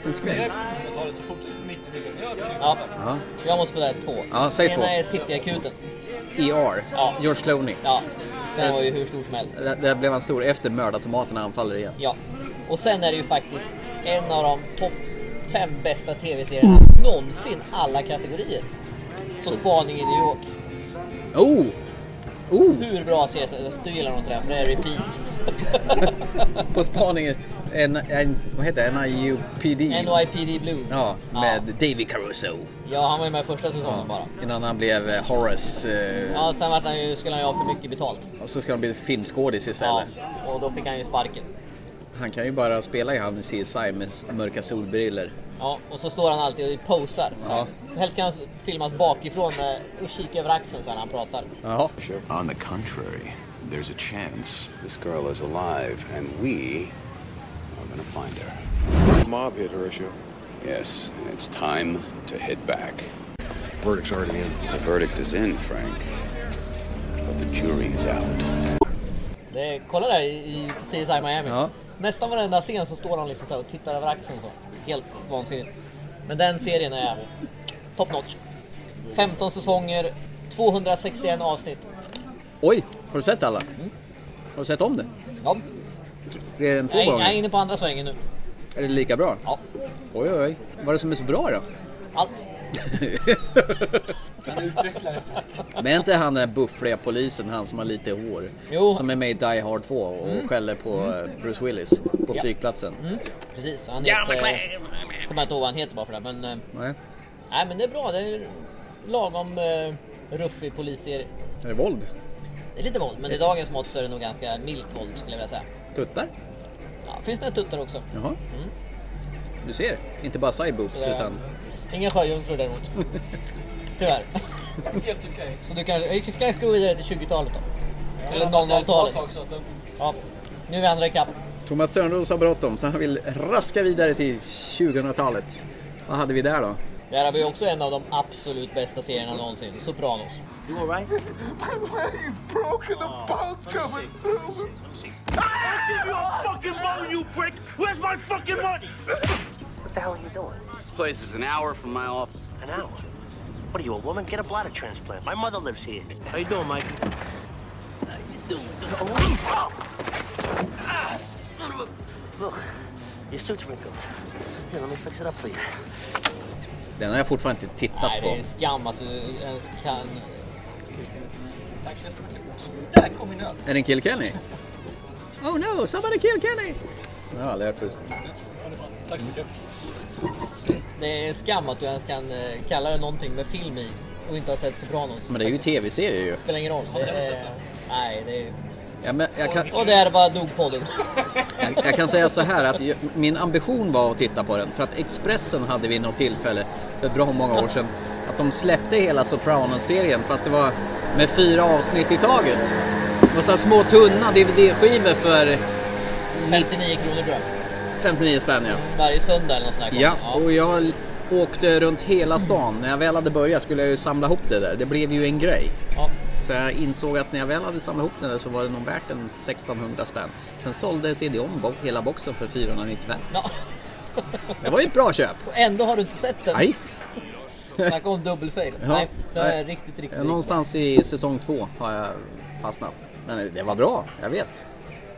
liten skvätt. Ja, Ja. jag måste få där två. Ja, säg Ena två. är Cityakuten. ER. Ja. George Clooney. Ja, den var ju hur stor som helst. Där, där blev han stor efter mördartomaterna anfaller igen. Ja. Och sen är det ju faktiskt en av de topp fem bästa tv-serierna någonsin, alla kategorier. Så spaning i New York. Oh! Oh! Hur bra serie Du gillar nog inte den, för det är repeat. På spaningen. En, en, vad heter det? NIUPD. NYPD Blue. Ja, med Davy Caruso. Ja, han var ju med första säsongen bara. Innan han blev eh, Horace. Eh, Ja, sen vart han ju, skulle han ju ha för mycket betalt. Och så ska han bli filmskådis istället. Ja, och då fick han ju sparken. Han kan ju bara spela i han i CSI med mörka solbriller. Ja, och så står han alltid och posar. Ja. Så helst kan han filmas bakifrån eh, och kika över axeln så när han pratar. Jaha. On the contrary, there's a chance this girl is alive, and we gonna find her. Mob hit Horatio. Yes, and it's time to head back. Verdict's already in. The verdict is in, Frank, but the jury is out. Det är, kolla där i, i CSI Miami. Ja. Nästan varenda scen så står han liksom så här och tittar över axeln. Så. Helt vansinnigt. Men den serien är top notch. 15 säsonger, 261 avsnitt. Oj, har du sett alla? Har du sett om det? Ja. Det är en två Jag, är- gånger. jag är inne på andra svängen nu. Är det lika bra? Ja. Oj, oj, oj. Vad är det som är så bra då? Allt. Men är inte han den där buffliga polisen, han som har lite hår? Jo. Som är med i Die Hard 2 och Mm. skäller på eh, Bruce Willis på Ja. flygplatsen. Mm. Precis. Han heter... Jag kommer inte ihåg vad han heter bara för det. Men, eh, Nej. nej, men det är bra. Det är lagom uh, ruffig polisserie. Är det våld? Det är lite våld, men i dagens mått så är det nog ganska milt våld skulle jag vilja säga. Tuttar? Ja, finns det tuttar också. Jaha. Du ser, inte bara side boobs utan... Inga sjöjungfrur däremot. Tyvärr. Helt okej. Så du kan, vi ska gå vidare till 20-talet då. Eller jag har varit där ett 00-talet. tag, så att det- Ja. Nu är vi andra ikapp. Thomas Törnros har bråttom så han vill raska vidare till 2000-talet. Vad hade vi där då? Där har vi också en av de absolut bästa serierna någonsin. Sopranos. You alright? My leg's broken. The bone's coming through. Give you a fucking bone, you prick! Where's my fucking money? What the hell are you doing? Place is an hour from my office. An hour? What are you, a woman? Get a bladder transplant. My mother lives here. How you doing, Mike? How you doing? Oh. Ah, son of a... Look, your suit's wrinkled. Here, let me fix it up for you. Den har jag fortfarande inte tittat Nej, det på. är skam att du ens kan... Tack så jättemycket. Där kom min öl. Är det en Kill Kenny? Oh no, somebody kill Kenny! Jag har aldrig hört förut. Tack så mycket. Det är skam att du ens kan eh, kalla det någonting med film i och inte har sett Sopranos. Men det är ju tv-serier ju. spelar ingen roll. Det är... Nej, det är... Ja, kan, Och där var dog podden. jag, jag kan säga så här att min ambition var att titta på den. För att Expressen hade vid något tillfälle för bra många år sedan att de släppte hela Sopranos-serien fast det var med fyra avsnitt i taget. Det var så små tunna DVD-skivor för 59 kronor tror jag. 59 spänn ja. Varje söndag eller något sånt där. Ja, och jag åkte runt hela stan. När jag väl hade börjat skulle jag ju samla ihop det där. Det blev ju en grej. Ja. Så jag insåg att när jag väl hade samlat ihop det där så var det nog värt en 1600 spänn. Sen sålde CD-ON bo- hela boxen för 495. Ja. Det var ju ett bra köp. Och ändå har du inte sett den. Nej. Snacka om dubbelfail. Ja. Nej, det är riktigt, riktigt. Ja, Någonstans i säsong två har jag fastnat. Men det var bra, jag vet.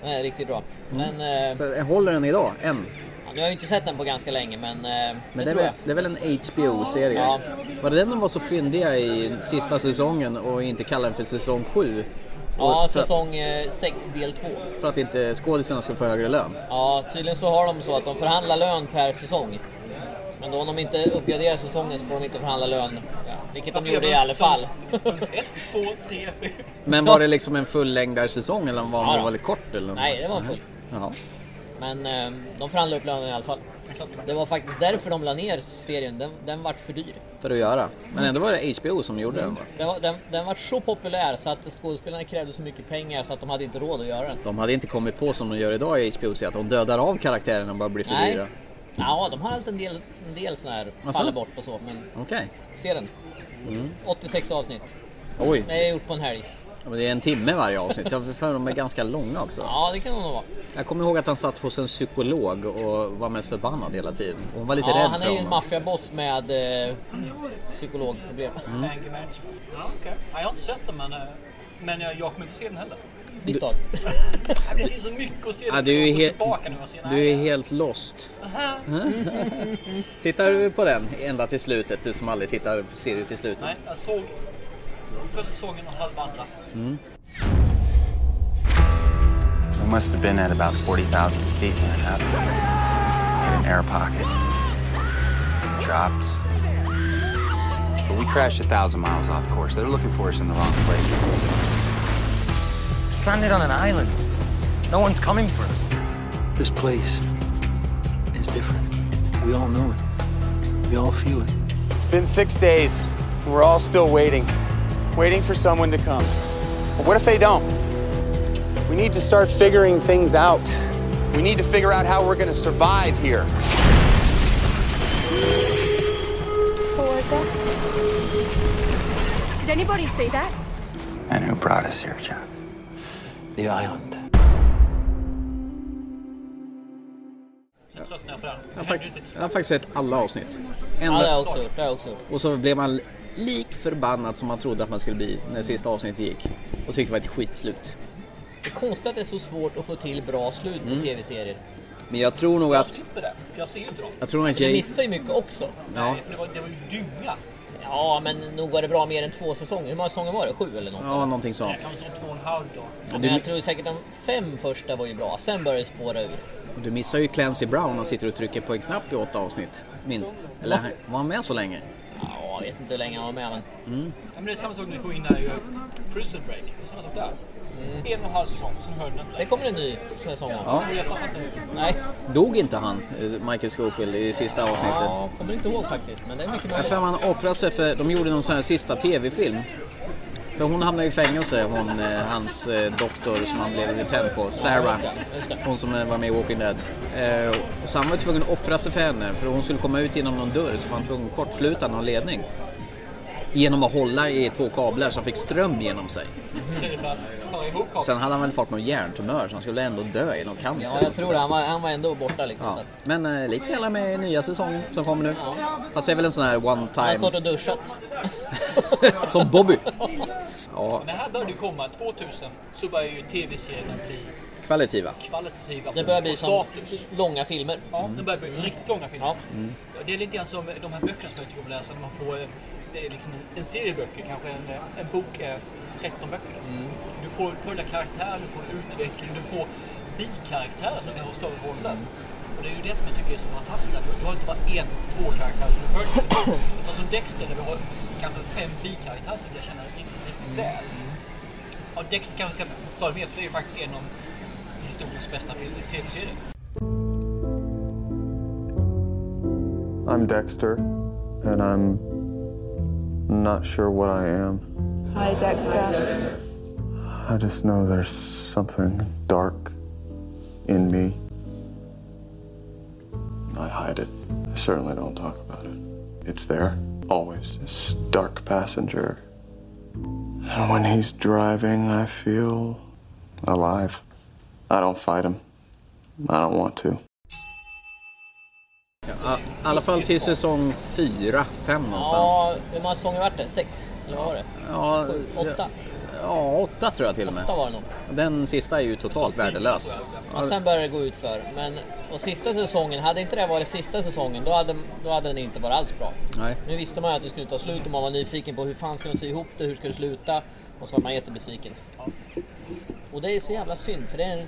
Nej, riktigt bra. Mm. Men, eh, Så jag håller den idag, än. Ja, har jag ju inte sett den på ganska länge, men, eh, Men det det är, tror väl, jag. det är väl en HBO-serie? Ja. Var det den de var så fyndiga i sista säsongen och inte kallade den för säsong 7? Ja, säsong 6 del 2. för att inte skådisarna skulle få högre lön? Ja, tydligen så har de så att de förhandlar lön per säsong. Men då om de inte uppgraderar säsongen så får de inte förhandla lön. Ja, vilket de Varför gjorde gör i alla fall. Ett, två, tre, fyra. Men var det liksom en fullängdarsäsong eller var Ja, den väldigt kort? Eller? Nej, det var en full. Jaha. Men eh, de förhandlade upp lönen i alla fall. Det var faktiskt därför de la ner serien. Den, den vart för dyr. För att göra. Men ändå var det HBO som gjorde den va? Den, var, den, den var så populär så att skådespelarna krävde så mycket pengar så att de hade inte råd att göra den. De hade inte kommit på som de gör idag i HBO, så att de dödar av karaktärerna och bara blir för Nej. dyra. Ja, de har alltid en del, en del sådana här Asså? faller bort och så. Men Okej. se den. Mm. 86 avsnitt. Oj. Det är gjort på en helg. Det är en timme varje avsnitt. Jag har för mig de är ganska långa också. Ja, det kan det nog vara. Jag kommer ihåg att han satt hos en psykolog och var mest förbannad hela tiden. Och Hon var lite Ja, rädd han för är ju en honom. maffiaboss med eh, psykologproblem. Management. Ja, okej. Ja, jag har inte sett den men, eh, men jag, jag kommer inte se den heller. Misstag. Det finns så mycket att se. Ja, Det du är går he- tillbaka nu och se. Du är helt lost. Tittar du på den ända till slutet? Du som aldrig tittar på serier till slutet. Nej, jag såg första säsongen och halva andra. Mm. We must have been at about 40,000 feet when it happened. In an air pocket. Dropped. But we crashed a thousand miles off course. They're looking for us in the wrong place. Stranded on an island. No one's coming for us. This place is different. We all know it. We all feel it. It's been six days, we're all still waiting. Waiting for someone to come. But what if they don't? We need to start figuring things out. We need to figure out how we're going to survive here. What was that? Did anybody see that? And who brought us here, John? The island. Sen tröttnade jag på den. Jag har, fakt- jag har faktiskt sett alla avsnitt. Ja, det har jag också. Det har jag också. Och så blev man lik förbannad som man trodde att man skulle bli när sista avsnittet gick. Och tyckte det var ett skitslut. Det är konstigt att det är så svårt att få till bra slut på Mm. tv-serier. Men jag tror nog Jag att... slipper det. för Jag ser ju inte dem. Jag tror att Du Jay... missar ju mycket också. Ja, Det var, det var ju dynga. Ja, men nog var det bra mer än två säsonger. Hur många säsonger var det? Sju eller något? ja, någonting sånt. Kanske två och en halv dag. Ja, men jag tror säkert de fem första var ju bra. Sen började det spåra ur. Du missar ju Clancy Brown. Han sitter och trycker på en knapp i åtta avsnitt. Minst. Eller var han med så länge? Ja, jag vet inte hur länge han var med, men... Ja, men det är samma sak när vi går in där i Prison Break. Det är samma sak där. En och en halv säsong, sen hörde den inte Det kommer en ny säsong. Ja. Jag. Nej, Dog inte han, eh, Michael Scofield, i sista avsnittet? ja, kommer inte ihåg faktiskt. Men det är mycket Jag möjligt. för man offrade sig för, de gjorde någon sån här sista tv-film. För hon hamnade i fängelse, hon, eh, hans eh, doktor som han blev irriterad tänd på, Sarah. Hon som eh, var med i Walking Dead. Och så han var tvungen att offra sig för henne, för hon skulle komma ut genom någon dörr så var han tvungen att kortsluta någon ledning. Genom att hålla i två kablar så han fick ström genom sig. Kakan. Sen hade han väl fått någon hjärntumör så han skulle ändå dö i någon cancer. Ja, jag tror det. Han var, han var ändå borta liksom. Ja. Men eh, lite hela med nya säsongen som kommer nu. Fast det är väl en sån här one Han har time. stått och duschat. som Bobby. Ja, Men det här började ju komma. 2000 så började ju tv-serierna bli kvalitativa. kvalitativa. Det börjar bli som status. långa filmer. Ja, det börjar bli riktigt långa filmer. Ja. Det är lite grann som de här böckerna som jag tycker om att läsa. när Man får, eh, det är liksom en, en serie böcker, kanske en, en bok är 13 böcker. Du får följa karaktärer, du får utveckling, du får bikaraktärer som kan ha större roller. Och det är ju det som jag tycker är så fantastiskt. Du har inte bara en, två karaktärer som du följer. Och som Dexter, där vi har kanske fem bikaraktärer som jag känner riktigt, riktigt väl. Ja, Dexter kanske ska ta det mer, för det är ju faktiskt en av historiens bästa tv-serier. I'm Dexter, and I'm not sure what I am. Hi, Dexter. I just know there's something dark in me. I hide it. I certainly don't talk about it. It's there, always. This dark passenger. And when he's driving, I feel alive. I don't fight him. I don't want to. Ja, I alla fall till säsong 4, 5 någonstans. Ja, hur många säsonger vart det? Sex? Eller vad var det? Ja, Sju? Åtta? ja, åtta tror jag till och med. Åtta var det nog. Den sista är ju totalt värdelös. Och sen började det gå ut för. Men och sista säsongen, hade inte det varit sista säsongen, då hade, då hade den inte varit alls bra. Nej. Nu visste man ju att det skulle ta slut och man var nyfiken på hur fan skulle de sy ihop det, hur skulle det sluta? Och så var man jättebesviken. Och det är så jävla synd, för det är,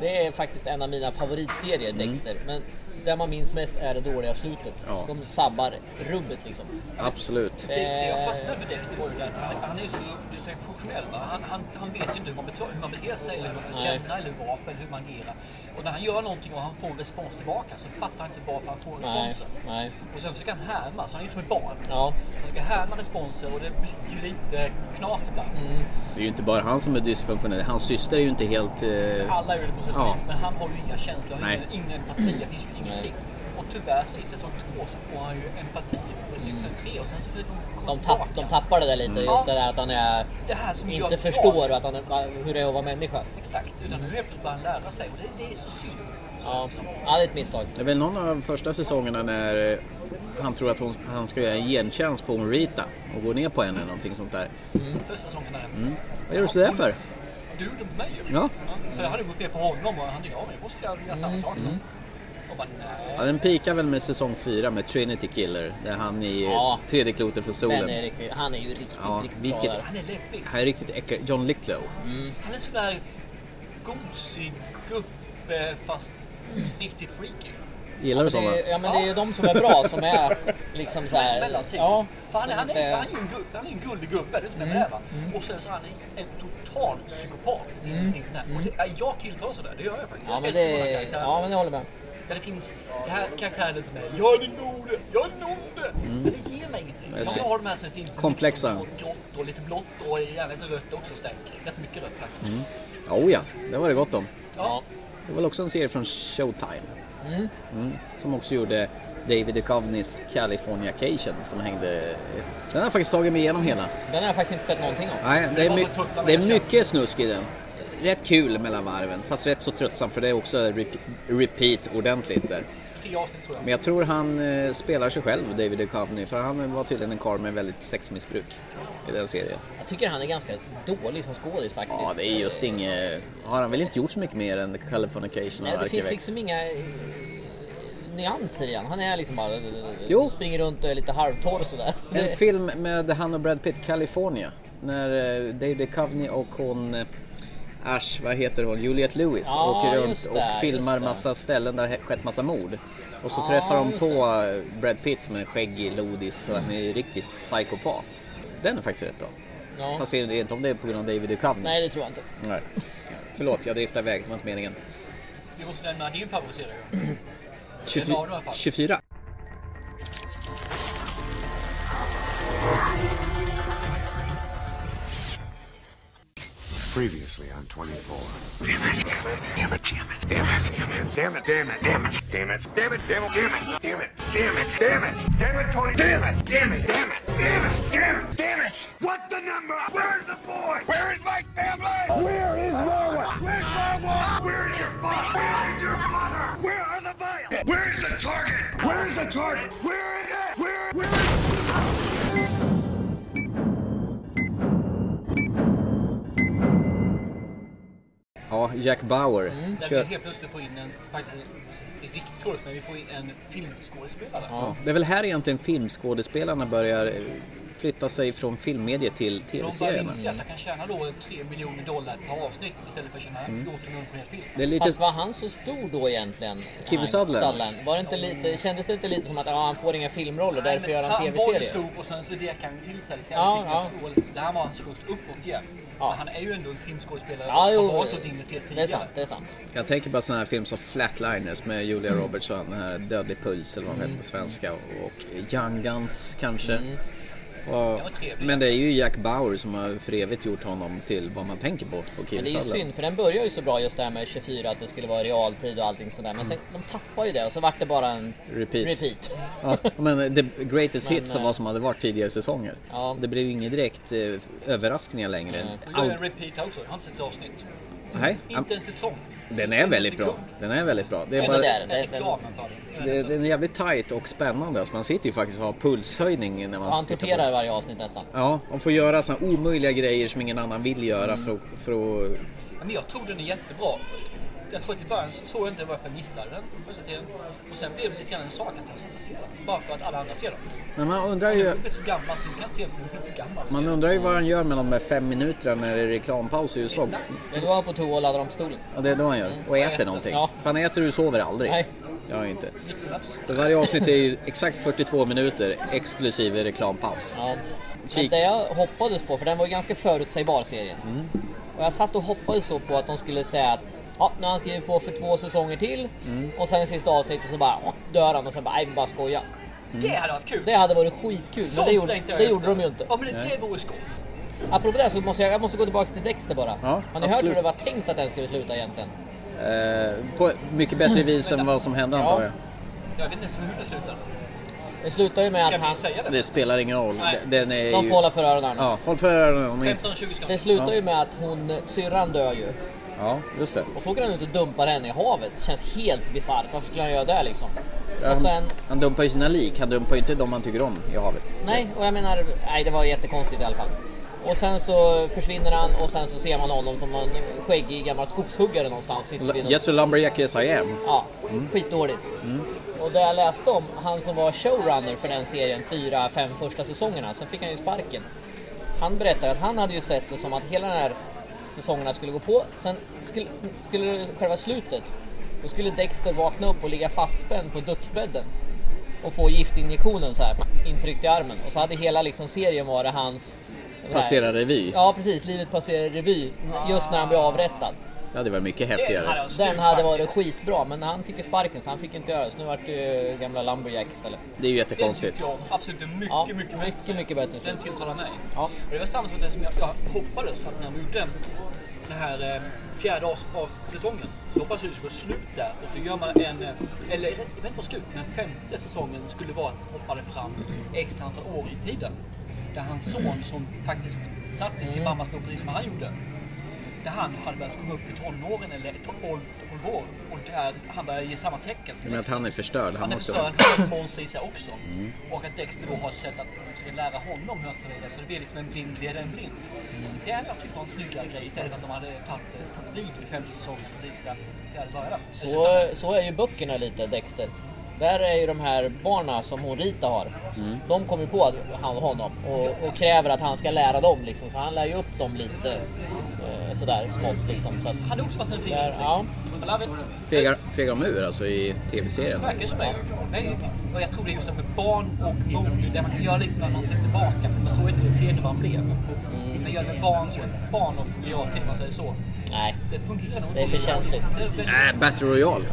det är faktiskt en av mina favoritserier, Dexter. Men det man minns mest är det dåliga slutet, Ja. som sabbar rubbet liksom. Absolut. Det, det jag fastnade för Dexter var ju det att han, är ju så, det är så funktionell. Va? Han, han, han vet ju inte hur man, beter, hur man beter sig eller hur man ska Nej. känna eller varför eller hur man agerar. Och när han gör någonting och han får respons tillbaka så fattar han inte varför han får Nej, responsen. nej. Och sen försöker han härma, så han är ju som ett barn. Ja. Han försöker härma responser och det blir ju lite knas ibland. Det är ju inte bara han som är dysfunktionell. Hans syster är ju inte helt... Eh... Alla är det på sätt och Ja. vis, men han har ju inga känslor, Nej. ingen, ingen empati, det finns ju ingenting. Och tyvärr så i säsong två så får han ju empati. Det är säsong tre och sen så får de De, tapp, de tappar det där lite, Ja. just det där att han är, Det här som inte förstår att han är, hur det är att vara människa. Exakt, utan nu helt plötsligt börjar han lära sig och det, det är så synd. Ja, ja det är ett misstag. Det är väl någon av de första säsongerna när eh, han tror att hon, han ska göra en gentjänst på hon Rita och gå ner på henne eller någonting sånt där. Första säsongen är Mm. Vad gör du sådär för? Du gjorde på mig ju. Ja. För jag hade gått ner på honom och han ja, men jag måste göra Mm. samma sak då. Och bara nej. Ja, den pikar väl med säsong 4 med Trinity Killer där han i Ja. tredje klotet för solen. Är riktigt, han är ju riktigt, Ja, riktigt vilket- bra där. Han är läbbig. Han är riktigt äcklig. John Lithgow. Han är sån där gosig gubbe fast riktigt freaky. Gillar du Ja, men sådana? det, ja men det är ju de som är bra som är liksom så här. Mellanting. Ja, För han, är, han, är, är en gubb, han är en gullig gubbe, det är är med det va? Och sen så är han en total psykopat. Mm. Och det, ja, jag tilltar sådär, det gör jag faktiskt. Ja jag men älskar sådana det, karaktärer. ja men jag håller med. Där det finns det här karaktären som är Jag är den gode, jag är den onde. Men det ger mig ingenting. Jag ska- vill ha de här som det finns Komplexa. Liksom, grått och lite blått och gärna lite rött också stänk. Rätt mycket rött tack. Mm. Oh ja, det var det gott om. Ja. Det var också en serie från Showtime. Mm. Mm. Som också gjorde David Duchovnys Californication som hängde... Den har jag faktiskt tagit mig igenom hela. Den har jag faktiskt inte sett någonting om. Nej, det är, my- det är mycket snusk i den. Rätt kul mellan varven, fast rätt så tröttsamt för det är också rep- repeat ordentligt där. Men jag tror han eh, spelar sig själv, David Duchovny, för han var tydligen en karl med väldigt sexmissbruk i den serien. Jag tycker han är ganska dålig som skådis faktiskt. Ja, det är just inget... Har han väl inte gjort så mycket mer än Californication Nej, och det finns liksom inga eh, nyanser i han. Är liksom bara... Jo. Springer runt och är lite halvtorr sådär. En film med han och Brad Pitt, California. När eh, David Duchovny och hon... Ash, vad heter hon? Juliette Lewis Ja, åker runt det, och filmar det. massa ställen där det skett massa mord. Och så Ja, träffar de på eh, Brad Pitt som är skäggig lodis och han är riktigt psykopat. Den är faktiskt rätt bra. Ja. Fast jag vet inte om det är på grund av David Duchovny. Nej, det tror jag inte. Nej. Förlåt, jag driftade iväg. Det var inte meningen. Vi måste nämna din favoritserie. 24. Previously on 24. Damn it. Damn it. Damn it. Damn it. Damn it. Damn it. Damn it. Damn it. Damn it. Damn it. Damn it. Damn it. Damn it. Damn it. Damn it, Tony. Damn it. Damn it. Damn it. Damn it. Damn it. Damn it. What's the number? Where's the boy? Where is my family? Where is Norwood? Where's my wife? Where is your father? Where is your mother? Where are the vials? Where's the target? Where's the target? Where is it? Where? Where is Ja, Jack Bauer. Där vi Kör... helt plötsligt får in en, faktiskt en riktig skådespelare, men vi får in en filmskådespelare. Ja, det är väl här egentligen filmskådespelarna börjar eh, flytta sig från filmmediet till För de börjar tv-serierna. inse att de kan tjäna då 3 miljoner dollar per avsnitt istället för att tjäna 14 miljoner på en film. Det är lite- Fast var han så stor då egentligen? Han- Sutherland? Var det inte lite, kändes det inte lite som att ja, han får inga filmroller, Nej, därför gör han Han var ju stor och sen så dekade han till sig. Liksom. Ja, Ja. Det här var hans skjuts uppåt igen. Men han är ju ändå en filmskådespelare Ja, och jo, har varit åt inne till det är tidigare. sant, det är sant. Jag tänker bara sådana här filmer som Flatliners med Julia Roberts och den här Dödlig puls eller vad den heter på svenska. Och Young Guns kanske. Och, men det är ju Jack Bauer som har för evigt gjort honom till vad man tänker på på Men det är ju synd, för den börjar ju så bra just det här med 24, att det skulle vara realtid och allting sådär. Men sen, de tappar ju det och så vart det bara en Repeat. repeat. Ja, men The Greatest Men, Hits som eh, var som hade varit tidigare säsonger. Ja. Det blev ju inget direkt eh, överraskningar längre. Jag gör en repeat också. Jag har inte sett ett avsnitt. Nej, Inte en säsong. den är väldigt bra. Den är väldigt bra. Det är, bara, det är den. Är jävligt tight och spännande. Alltså man sitter ju faktiskt och har pulshöjning när man han tittar på torterar i varje avsnitt nästan. Ja, man får göra sådana omöjliga grejer som ingen annan vill göra för, att, för att... Men jag tror den är jättebra. Jag tror att i början så såg jag inte varför jag missade den första tiden. Och sen blev det lite grann en sak att jag skulle se den. Bara för att alla andra ser den. Men man undrar Jag ju... är så gammal så du kan inte se den för du är för gammal. Man undrar ju vad han gör med de där fem minuterna när det är reklampaus i USA. Exakt. Det är då han på toa och laddar om stolen. Ja, det är då han gör. Och äter någonting. Ja. För han äter och sover aldrig. Nej. Gör han inte. För varje avsnitt är ju exakt 42 minuter exklusive reklampaus. Ja. Men det jag hoppades på, för den var ju ganska förutsägbar serien. Mm. Och jag satt och hoppades så på att de skulle säga att ja, nu har han skrivit på för två säsonger till Mm. och sen sista avsnittet så bara dör han och sen bara, nej vi bara skoja. Det hade varit kul. Det hade varit skitkul, men Sånt det gjorde, det gjorde de ju inte. Ja men det, det vore skoj. Apropå det så måste jag, jag måste gå tillbaka till Dexter bara. Ja, har ni hört hur det var tänkt att den skulle sluta egentligen? Eh, på mycket bättre vis än vad som hände antar jag. Jag vet inte ens hur det slutar. Det slutar ju med Ska att han... säga det? Det spelar ingen roll. Nej. Den är De ju... får hålla för öronen. Ja, håll för öronen. om ni- 15-20 ska Det slutar Ja. ju med att hon, syrran dör ju. Ja, just det. Och så åker han ut och dumpar henne i havet. Känns helt bisarrt. Varför skulle han göra det liksom? Han, sen, han dumpar ju sina lik, han dumpar ju inte de man tycker om i havet. nej, och jag menar, nej det var jättekonstigt i alla fall. Och sen så försvinner han och sen så ser man honom som någon skäggig gammal skogshuggare någonstans. Yes, a lumberjack yes I am. Ja, Mm. skitdåligt. Mm. Och det jag läste om, han som var showrunner för den serien, fyra, fem första säsongerna, sen fick han ju sparken. Han berättade att han hade ju sett det som att hela den här säsongerna skulle gå på, sen skulle, skulle det själva slutet, då skulle Dexter vakna upp och ligga fastspänd på dödsbädden och få giftinjektionen så här intryckt i armen. Och så hade hela liksom serien varit hans... Passera revy. Ja precis, livet passerar revy just när han blev avrättad. Det hade varit mycket häftigare. Den hade varit skitbra, men han fick ju sparken så han fick inte göra det. Så nu vart det gamla Lumberjack istället. Det är ju Den jättekonstigt. tycker jag absolut är mycket, Ja, mycket, mycket, mycket bättre. Den tilltalar mig. Ja. Och det var samma som det som jag, jag hoppades att när de gjorde den här eh, fjärde av, av säsongen så hoppades jag att det skulle vara slut där och så gör man en, eh, eller jag vet inte vad slut, men femte säsongen skulle vara att hoppade fram x antal år i tiden. Där hans son som faktiskt satt i sin mammas blod precis som han gjorde. Där han hade börjat komma upp i tonåren eller 12 12 år och där han började ge samma tecken. Men att han är förstörd, han Han är också. förstörd, han är ett monster i sig också. Mm. Och att Dexter då har ett sätt att försöka lära honom hur han ska leda så det blir liksom en blind leder en blind. Det hade jag tyckt var en snyggare grej istället för att de hade tagit, vid i femte säsongen precis där fjärde började. Så, så är ju böckerna lite Dexter. Där är ju de här barna som hon Rita har. Mm. De kommer ju på att han honom och, och kräver att han ska lära dem liksom. Så han lär ju upp dem lite eh, sådär smått liksom. Så att, Hade också varit en fin där, ja. Fegar, fegar de ur alltså i tv-serien? Det verkar som det. Men och jag tror det är just det med barn och mod. Det man göra liksom när man ser tillbaka. För man såg inte ser inte vad han blev. Men gör det med barn så. Barn och realtid, om man säger så. Nej, Det fungerar nog det är för känsligt. Äh, Battle Royale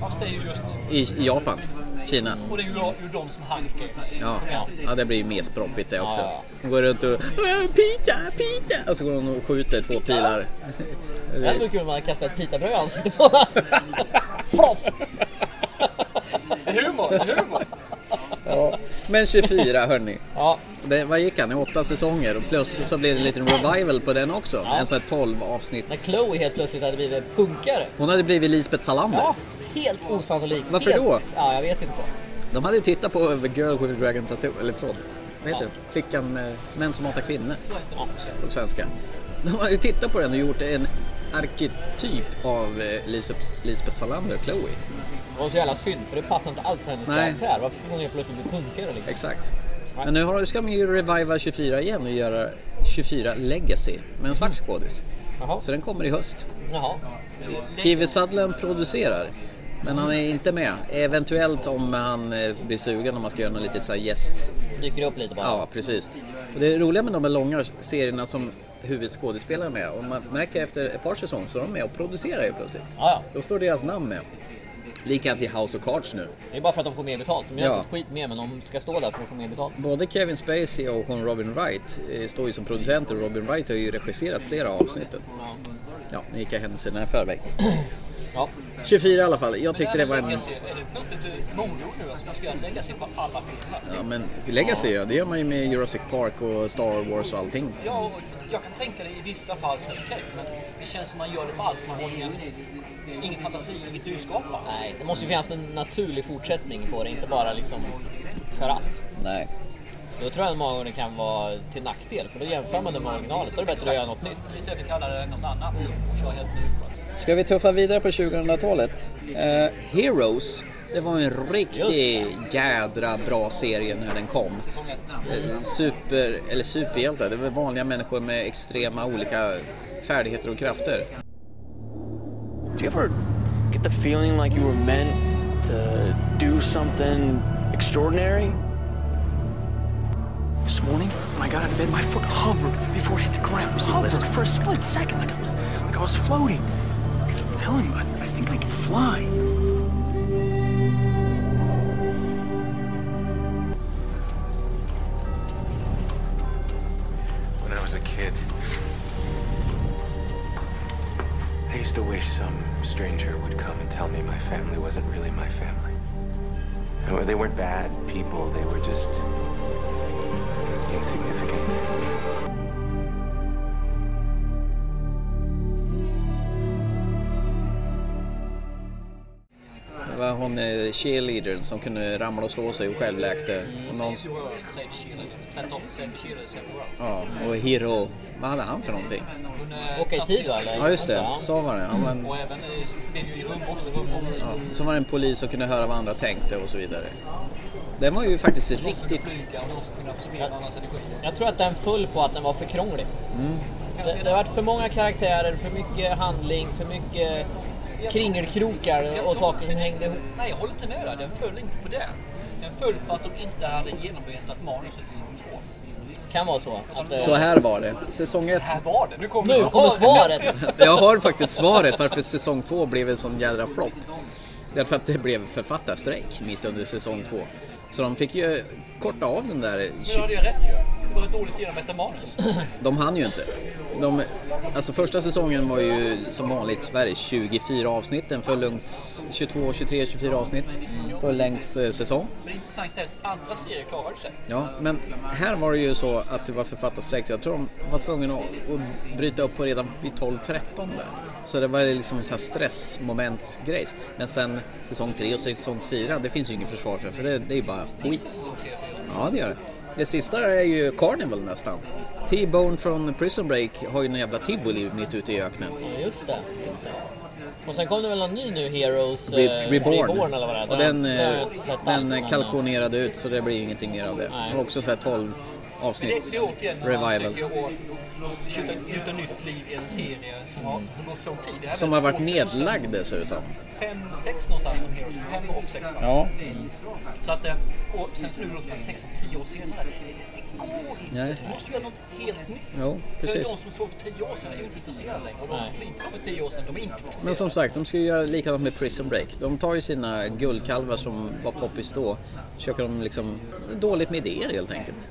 Fast det är ju just... i, i Japan, Kina. Och det är ju, de som Games. Ja, ja, det blir ju mer sproppigt det också. Ja. De går runt och "Åh, Pita, pita! Och så går de och skjuter två pilar. Det hade varit kul om man kastat ett pitabröd i ansiktet på. Floff! Humor, humor. Ja. Men 24 hörni. Ja. Det, vad gick han? I åtta säsonger och plus så blev det en liten revival på den också. Ja. En sån här 12 avsnitt. När Chloe helt plötsligt hade blivit punkare. Hon hade blivit Lisbeth Salander. Ja, helt osannolikt. Varför helt... då? Ja, jag vet inte. De hade ju tittat på The Girl with a Dragon Tattoo, eller förlåt, vad heter det? Flickan med män som hatar kvinnor på svenska. De hade ju tittat på den och gjort en arketyp av eh, Lisbeth Salander, Chloe. Det var så jävla synd för det passar inte alls hennes Nej. karaktär. Varför skulle hon helt plötsligt bli punkare liksom? Exakt. Men nu har, ska de ju reviva 24 igen och göra 24 Legacy med en svart skådis. Jaha. Så den kommer i höst. Jaha. Kiwi Sutherland producerar. Men han är inte med. Eventuellt om han eh, blir sugen om man ska göra något litet så här gäst. Dyker upp lite bara. Ja, precis. Och det roliga med de här långa serierna som huvudskådespelare är med. Och man märker efter ett par säsonger så är de med och producerar ju plötsligt. Ja, Då står deras namn med. Likadant i House of Cards nu. Det är bara för att de får mer betalt. De gör Ja. inte skit mer men de ska stå där för att få mer betalt. Både Kevin Spacey och hon Robin Wright eh, står ju som producenter och Robin Wright har ju regisserat flera av avsnitten. Ja, nu gick jag händelserna i förväg. Ja. 24 i alla fall. Jag tyckte det var en... Legacy, Är det mångord nu? Alltså, man ska lägga sig på alla filmer. Ja, men Legacy ja, det gör man ju med Jurassic Park och Star Wars och allting. Ja, och jag kan tänka det i vissa fall så är det okej, men det känns som man gör det på allt. Man har ingen, ingen fantasi, inget nyskapande. Nej, det måste ju finnas en naturlig fortsättning på det, inte bara liksom för att. Nej. Då tror jag många gånger kan vara till nackdel, för då jämför man det med originalet. Då är det bättre att göra något nytt. Precis, vi kallar det något annat och kör helt ny. Ska vi tuffa vidare på 2000-talet? Eh, Heroes, det var en riktig jädra bra serie när den kom. Eh, Super, eller superhjältar, det var vanliga människor med extrema olika färdigheter och krafter. Do you ever get the feeling like you were meant to do something extraordinary? This morning, when I got out of bed, my foot hovered before it hit the ground. Hovered for a split second, like I was, like I was floating. I'm telling you, I, I think I can fly. Was a kid, I used to wish some stranger would come and tell me my family wasn't really my family. They weren't bad people, they were just insignificant. Var hon cheerleadern som kunde ramla och slå sig och självläkte. Och någon, Save the world, save the children. Tvärtom, save the children, save the world. ja, och Hiro, vad hade han för någonting? Åka i tid eller? Ja just det, så var det. Han var en, Och även blev ju i rum också, rum och ja, så var det en polis som kunde höra vad andra tänkte och så vidare. Den var ju faktiskt riktigt... energi. Jag tror att den föll på att den var för krånglig. Mm. Det, det har varit för många karaktärer, för mycket handling, för mycket kringelkrokar och saker som hängde ihop. Nej, jag håller inte med där. Den föll inte på det. Den föll på att de inte hade genomarbetat manuset i säsong två. Kan vara så. Att, eh, Så här var det. Säsong 1... Här var det. Nu kommer, Nu kommer svaret. Jag har faktiskt svaret varför säsong 2 blev en sån jädra flopp. Därför att det blev författarstrejk mitt under säsong 2. Så de fick ju korta av den där... Men då hade jag rätt ju. Det var ett dåligt genomarbetat manus. De hann ju inte. De, alltså första säsongen var ju som vanligt Sverige 24 avsnitt. En fulllängds 22, 23, 24 avsnitt. Eh, säsong. Men det intressanta är att andra serier klarade sig. Ja, men här var det ju så att det var författarstrejk. så Jag tror de var tvungna att, bryta upp på redan vid 12-13 där. Så det var liksom en sån här stressmomentsgrejs. Men sen säsong 3 och säsong 4, det finns ju inget försvar för. För det, det är ju bara Finns skit. det säsong 3 och 4? Ja, det gör det. Det sista är ju Carnival nästan. T-Bone från Prison Break har ju en jävla tivoli mitt ute i öknen. Ja, just det. Just det. Och sen kom det väl någon ny nu, Heroes Re- eh, Reborn. eller vad det är. Och den, eh, den eh, kalkonerade ut så det blir ingenting mer av det. Nej. Och också så här 12 Det, avsnitts revival. gjuta, nytt liv i en serie som har gått så lång tid. Som har varit 2000 nedlagd dessutom. Fem, sex någonstans som Heroes. Fem och sex va? Ja. Så att, eh, och sen så nu då 16, 10 år senare. Går inte. Nej. Du måste göra något helt nytt. Jo, För precis. de som såg för 10 år sedan är ju inte intresserade längre. Och de som flintade för 10 år sedan, de är inte intresserade. Men som sagt, de ska ju göra likadant med Prison Break. De tar ju sina guldkalvar som var poppis då. Försöker de liksom... Dåligt med idéer helt enkelt.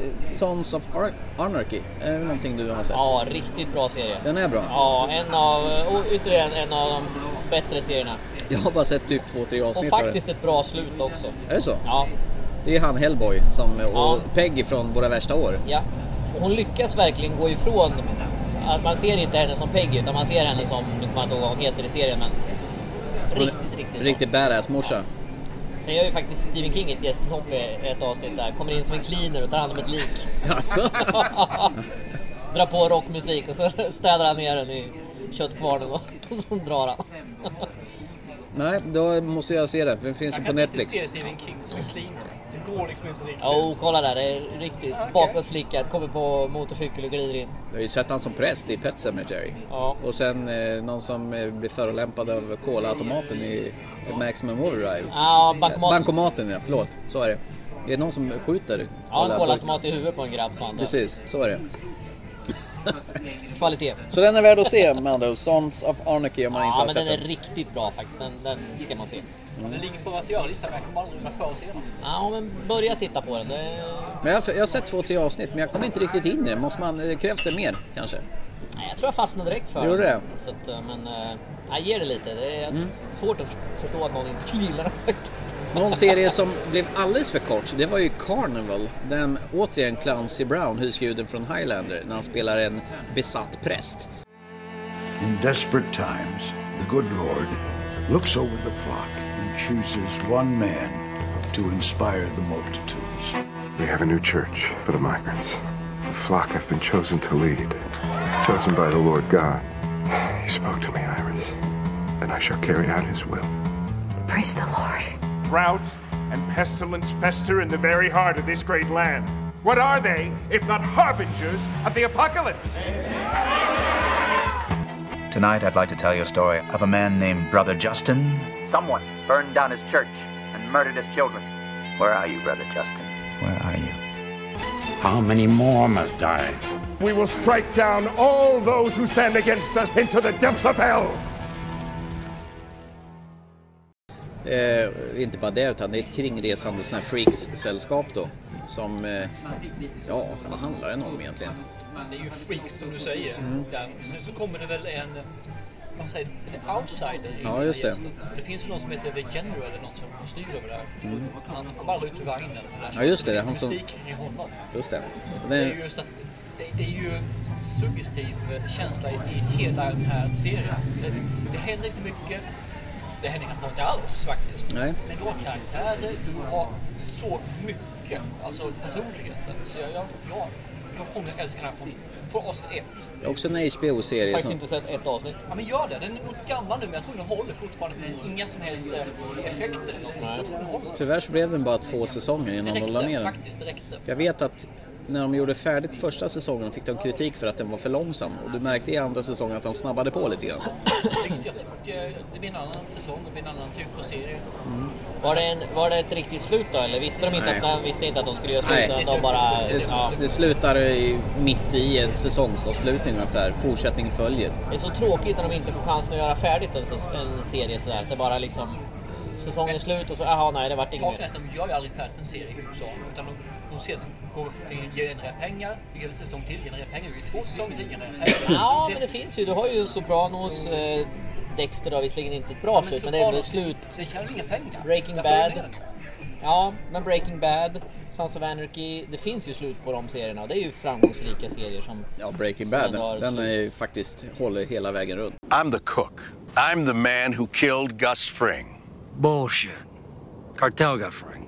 Eh, Sons of Ar- Anarchy, är det någonting du har sett? Ja, riktigt bra serie. Den är bra. Ja, en av, och ytterligare en av de bättre serierna. Jag har bara sett typ två, tre Och avsnitt av faktiskt ett bra slut också. det. Är det så? Ja, Det är han Hellboy som, och Ja. Peggy från Våra Värsta År. ja. Och hon lyckas verkligen gå ifrån man ser inte henne som Peggy utan man ser henne som, nu kommer jag inte ihåg vad hon heter i serien men riktigt, riktigt bra. Riktigt badass morsa. Sen gör ju faktiskt Stephen King ett gästhopp i ett avsnitt där. Kommer in som en cleaner och tar hand om ett lik. Alltså? Drar på rockmusik och så städar han ner den i köttkvarnen och så drar han. Nej, då måste jag se det. Det finns ju Jag på kan inte Netflix. se Stephen King som en cleaner. Går liksom inte riktigt. Jo, kolla där. Det är riktigt bakåtslickat. Kommer på motorcykel och glider in. Jag har ju sett han som präst i Pet Sematary. Ja. Och sen eh, någon som eh, blir förolämpad av kolautomaten i Maximum Overdrive. Ja, bankomat. Bankomaten ja, förlåt. Så är det. Det är någon som skjuter. Ja, en kola- kolautomat i huvudet på en grabb sa han. där. Precis, så är det. Kvalitet. Så den är värd att se med andra. Sons of Anarchy om man inte Ja, har men sett den är den. riktigt bra faktiskt. Den, den ska man se. Den ligger på att göra-listan men jag kommer aldrig med för se den. Ja, men börja titta på den. Det... Men jag, jag har sett två, tre avsnitt men jag kommer inte riktigt in i det. Måste man, eh, krävs det mer kanske? Nej, jag tror jag fastnade direkt för Gjorde den. det? Så att, eh, men eh, jag ger det lite. Det är Mm. svårt att förstå att någon inte skulle gilla den faktiskt. Någon serie som blev alldeles för kort, det var ju Carnival. Den återigen Clancy Brown, husguden från Highlander, när han spelar en besatt präst. In desperate times, the good Lord looks over the flock and chooses one man to inspire the multitudes. We have a new church for the migrants. The flock I've been chosen to lead. Chosen by the Lord God. He spoke to me, Iris. And I shall carry out his will. Praise the Lord. Drought and pestilence fester in the very heart of this great land. What are they, if not harbingers of the apocalypse? Tonight, I'd like to tell you a story of a man named Brother Justin. Someone burned down his church and murdered his children. Where are you, Brother Justin? Where are you? How many more must die? We will strike down all those who stand against us into the depths of hell. Eh, inte bara det, utan det är ett kringresande sån freaks-sällskap då. Som, eh, ja, vad handlar den om egentligen? Det är ju freaks som du säger. Mm. Där. Sen så kommer det väl en, man säger, en outsider i Ja, just det. Det finns ju någon som heter The General eller något som styr över det här. Mm. Han kommer aldrig ut ur vagnen. Ja, just det, det är han som- i honom. Just det. Det är just att det, är ju en suggestiv eh, känsla i, i hela den här serien. Det, det händer inte mycket. Det händer knappt något alls faktiskt. Nej. Men du har karaktärer, du har så mycket, alltså personligheten. Så jag, jag, jag, jag kommer älska den här från, från avsnitt ett. det är också en HBO-serie. Faktiskt Som, inte sett ett avsnitt. Ja men gör det, den är nog gammal nu men jag tror den håller fortfarande. Det finns inga som helst eh, effekter eller någonting. Så jag tror den håller. tyvärr så blev den bara två säsonger innan Det de la ner den. faktiskt, det räckte. Jag vet att när de gjorde färdigt första säsongen fick de kritik för att den var för långsam. Och du märkte i andra säsongen att de snabbade på lite grann. Jag tycker det blir en annan säsong, det blir en annan typ av serie. Var det, en, var det ett riktigt slut då? Eller visste de inte, Nej. att, de visste inte att de skulle göra Nej. slut? utan De bara... Det, Ja. det slutar i, mitt i en säsongsavslutning ungefär. Fortsättning följer. Det är så tråkigt när de inte får chansen att göra färdigt en, en serie sådär. Att det bara liksom... Säsongen är slut och så, jaha nej det vart inget Saken är att de gör ju aldrig färdigt en serie i USA. Utan de, de ser att de går, det genererar pengar, vi en säsong till, genererar pengar, vi gör två säsonger till, genererar pengar. Ja men det finns ju, du har ju Sopranos, eh, Dexter har visserligen inte ett bra slut men det är ändå slut. Det tjänar inga pengar. Breaking Därför är Bad. det. Ja, men Breaking Bad, Sons of Anarchy, det finns ju slut på de serierna och det är ju framgångsrika serier som... Ja, Breaking Bad, den slut. är ju faktiskt håller hela vägen runt. I'm the cook. I'm the man who killed Gus Fring. Bullshit. Cartel got Frank.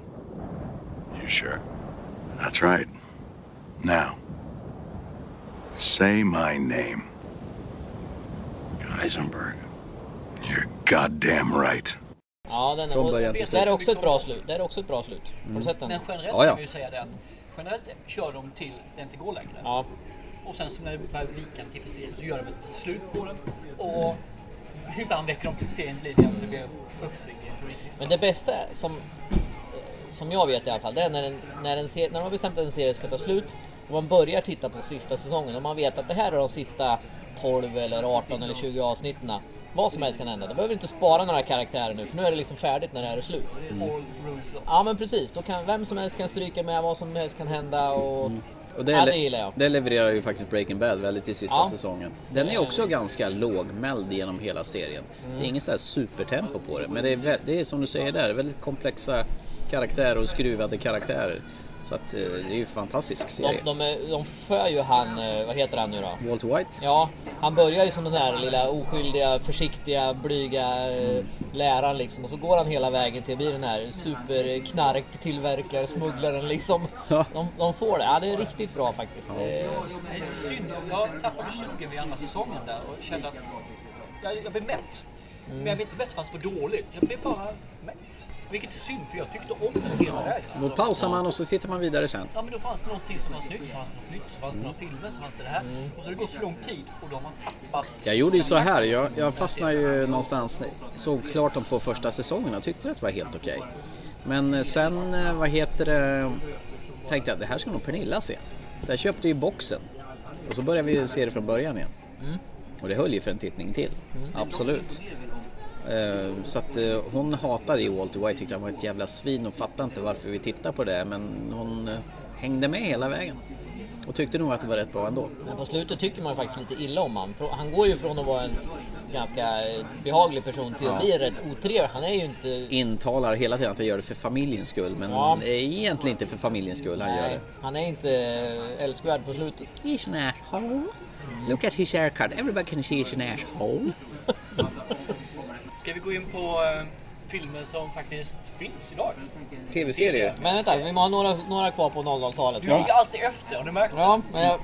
You sure? That's right. Now, say my name. Heisenberg. You're goddamn right. Ja, den är, Från och, början till det är slut. också ett bra slut. Det är också ett bra slut. Har du sett den? Men generellt Ja, ja. kan vi ju säga det att generellt kör de till det inte går längre. Ja. Och sen så när det börjar vika till serien så gör de ett slut på den. Och ibland väcker de till serien lite grann. Det blir uppsving. Men det bästa som, som jag vet i alla fall, det är när, en, när, en serie, när de har bestämt att en serie ska ta slut och man börjar titta på sista säsongen och man vet att det här är de sista 12 eller 18 eller 20 avsnitten. Vad som helst kan hända. De behöver inte spara några karaktärer nu för nu är det liksom färdigt när det här är slut. Of Ja men precis, då kan vem som helst kan stryka med, vad som helst kan hända och... Och det, ja, det gillar jag. det levererar ju faktiskt Breaking Bad väldigt i sista Ja. säsongen. Den är också ganska lågmäld genom hela serien. Mm. Det är inget så här supertempo på det. Men det är, det är som du säger där, väldigt komplexa karaktärer och skruvade karaktärer. Så att eh, det är ju en fantastisk De, serie. de, är- de för ju han, eh, vad heter han nu då? Walter White? Ja, han börjar ju som den där lilla oskyldiga, försiktiga, blyga eh, läraren liksom. Och så går han hela vägen till att bli den här superknarktillverkare, smugglaren liksom. Ja. De, de får det. Ja, det är riktigt bra faktiskt. Det är- Det är lite synd. Jag tappade sugen vid andra säsongen där och kände att jag, jag blev mätt. Men jag blev inte mätt för att det var dåligt. Jag blev bara mätt. Vilket är synd för jag tyckte om det hela vägen. Då pausar man och så tittar man vidare sen. Ja men då fanns det någonting som var snyggt, så fanns det något nytt, så fanns det några filmer, så fanns det det här. Och så har det gått så lång tid och då har man tappat. Jag gjorde ju så här, jag, jag fastnade ju någonstans, såg klart de två första säsongerna och tyckte att det var helt okej. Men eh, sen, eh, vad heter det, tänkte jag det här ska nog Pernilla se. Så jag köpte ju boxen och så började vi se det från början igen. Mm. Och det höll ju för en tittning till, absolut. Eh, Så att eh, hon hatade ju Walter White, tyckte han var ett jävla svin och fattade inte varför vi tittar på det. Men hon eh, hängde med hela vägen. Och tyckte nog att det var rätt bra ändå. Men på slutet tycker man ju faktiskt lite illa om. För Han går ju från att vara en ganska eh, behaglig person till att Ja. bli rätt otrevlig. Han är ju inte... Intalar hela tiden att han gör det för familjens skull. Men Ja. det är egentligen inte för familjens skull han gör Nej, det. han är inte älskvärd på slutet. He's an asshole. Look at his haircut. Everybody can see he's an asshole. Ska vi gå in på eh, filmer som faktiskt finns idag? TV-serier. Men vänta, vi har några, några kvar på 00-talet. Du ligger alltid efter, har du märkt? Ja, men jag...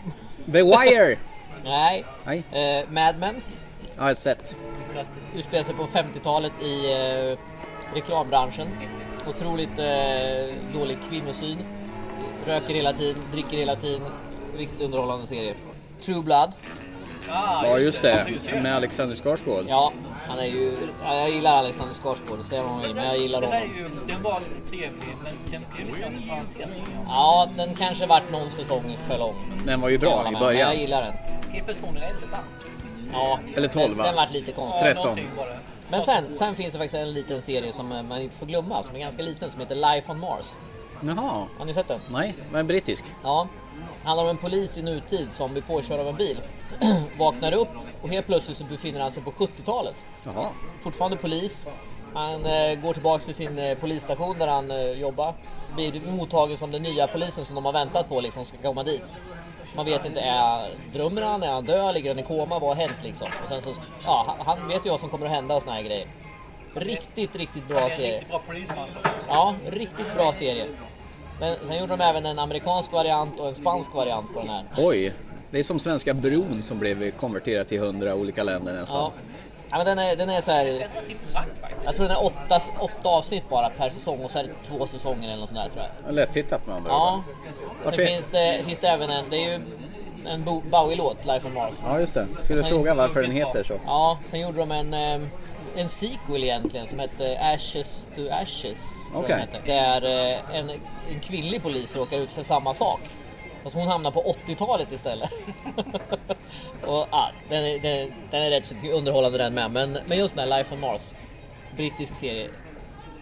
The Wire! Nej. Nej. Eh, Mad Men. Ja, jag har sett. Så att utspelar sig på 50-talet i eh, reklambranschen. Otroligt eh, dålig kvinnosyn. Röker hela tiden, dricker hela tiden. Riktigt underhållande serie. True Blood. Ah, Ja, just det. Med Alexander Skarsgård. Ja, han är ju... Ja, jag gillar Alexander Skarsgård, säga vad man vill, men jag gillar den, honom. är ju, den var lite trevlig, men den är. Ja, den kanske vart någon säsong för lång. Den var ju bra Ja, i men början. Jag gillar den. Är personen 11? Ja, Eller 12, den, va? den vart lite konstig. 13. någonting var det. Men sen, sen finns det faktiskt en liten serie som eh, man inte får glömma, som är ganska liten, som heter Life on Mars. Jaha. Har ni sett den? Nej, men brittisk. Ja. Handlar om en polis i nutid som blir påkörd av en bil. Vaknar upp och helt plötsligt så befinner han sig på 70-talet. Jaha. Fortfarande polis. Han eh, går tillbaks till sin eh, polisstation där han eh, jobbar. Blir mottagen som den nya polisen som de har väntat på liksom ska komma dit. Man vet inte, är drömmer han? Är han död? Ligger han i koma? Vad har hänt liksom? Och sen så, ja, han vet ju vad som kommer att hända och såna här grejer. Riktigt, riktigt bra serie. riktigt bra polisman. Ja, riktigt bra serie. Men sen gjorde de även en amerikansk variant och en spansk variant på den här. Oj, det är som svenska bron som blev konverterad till hundra olika länder nästan. Ja. Ja, men den är, den är så här. Jag tror den är åtta, åtta avsnitt bara per säsong och så är det två säsonger eller något sånt där tror jag. Lätt tittat med andra Ja. Sen Varför- finns det, finns det även en, det är ju en Bo- Bowie-låt, Life on Mars. Ja, just det. Skulle Sen- fråga varför den heter så. Ja, sen gjorde de en, eh, en sequel egentligen som hette Ashes to Ashes. heter. Där eh, en, en kvinnlig polis råkar ut för samma sak. Fast hon hamnar på 80-talet istället. och, ja, den, är, den, den är rätt så underhållande den med. Men, men just den här Life on Mars. Brittisk serie.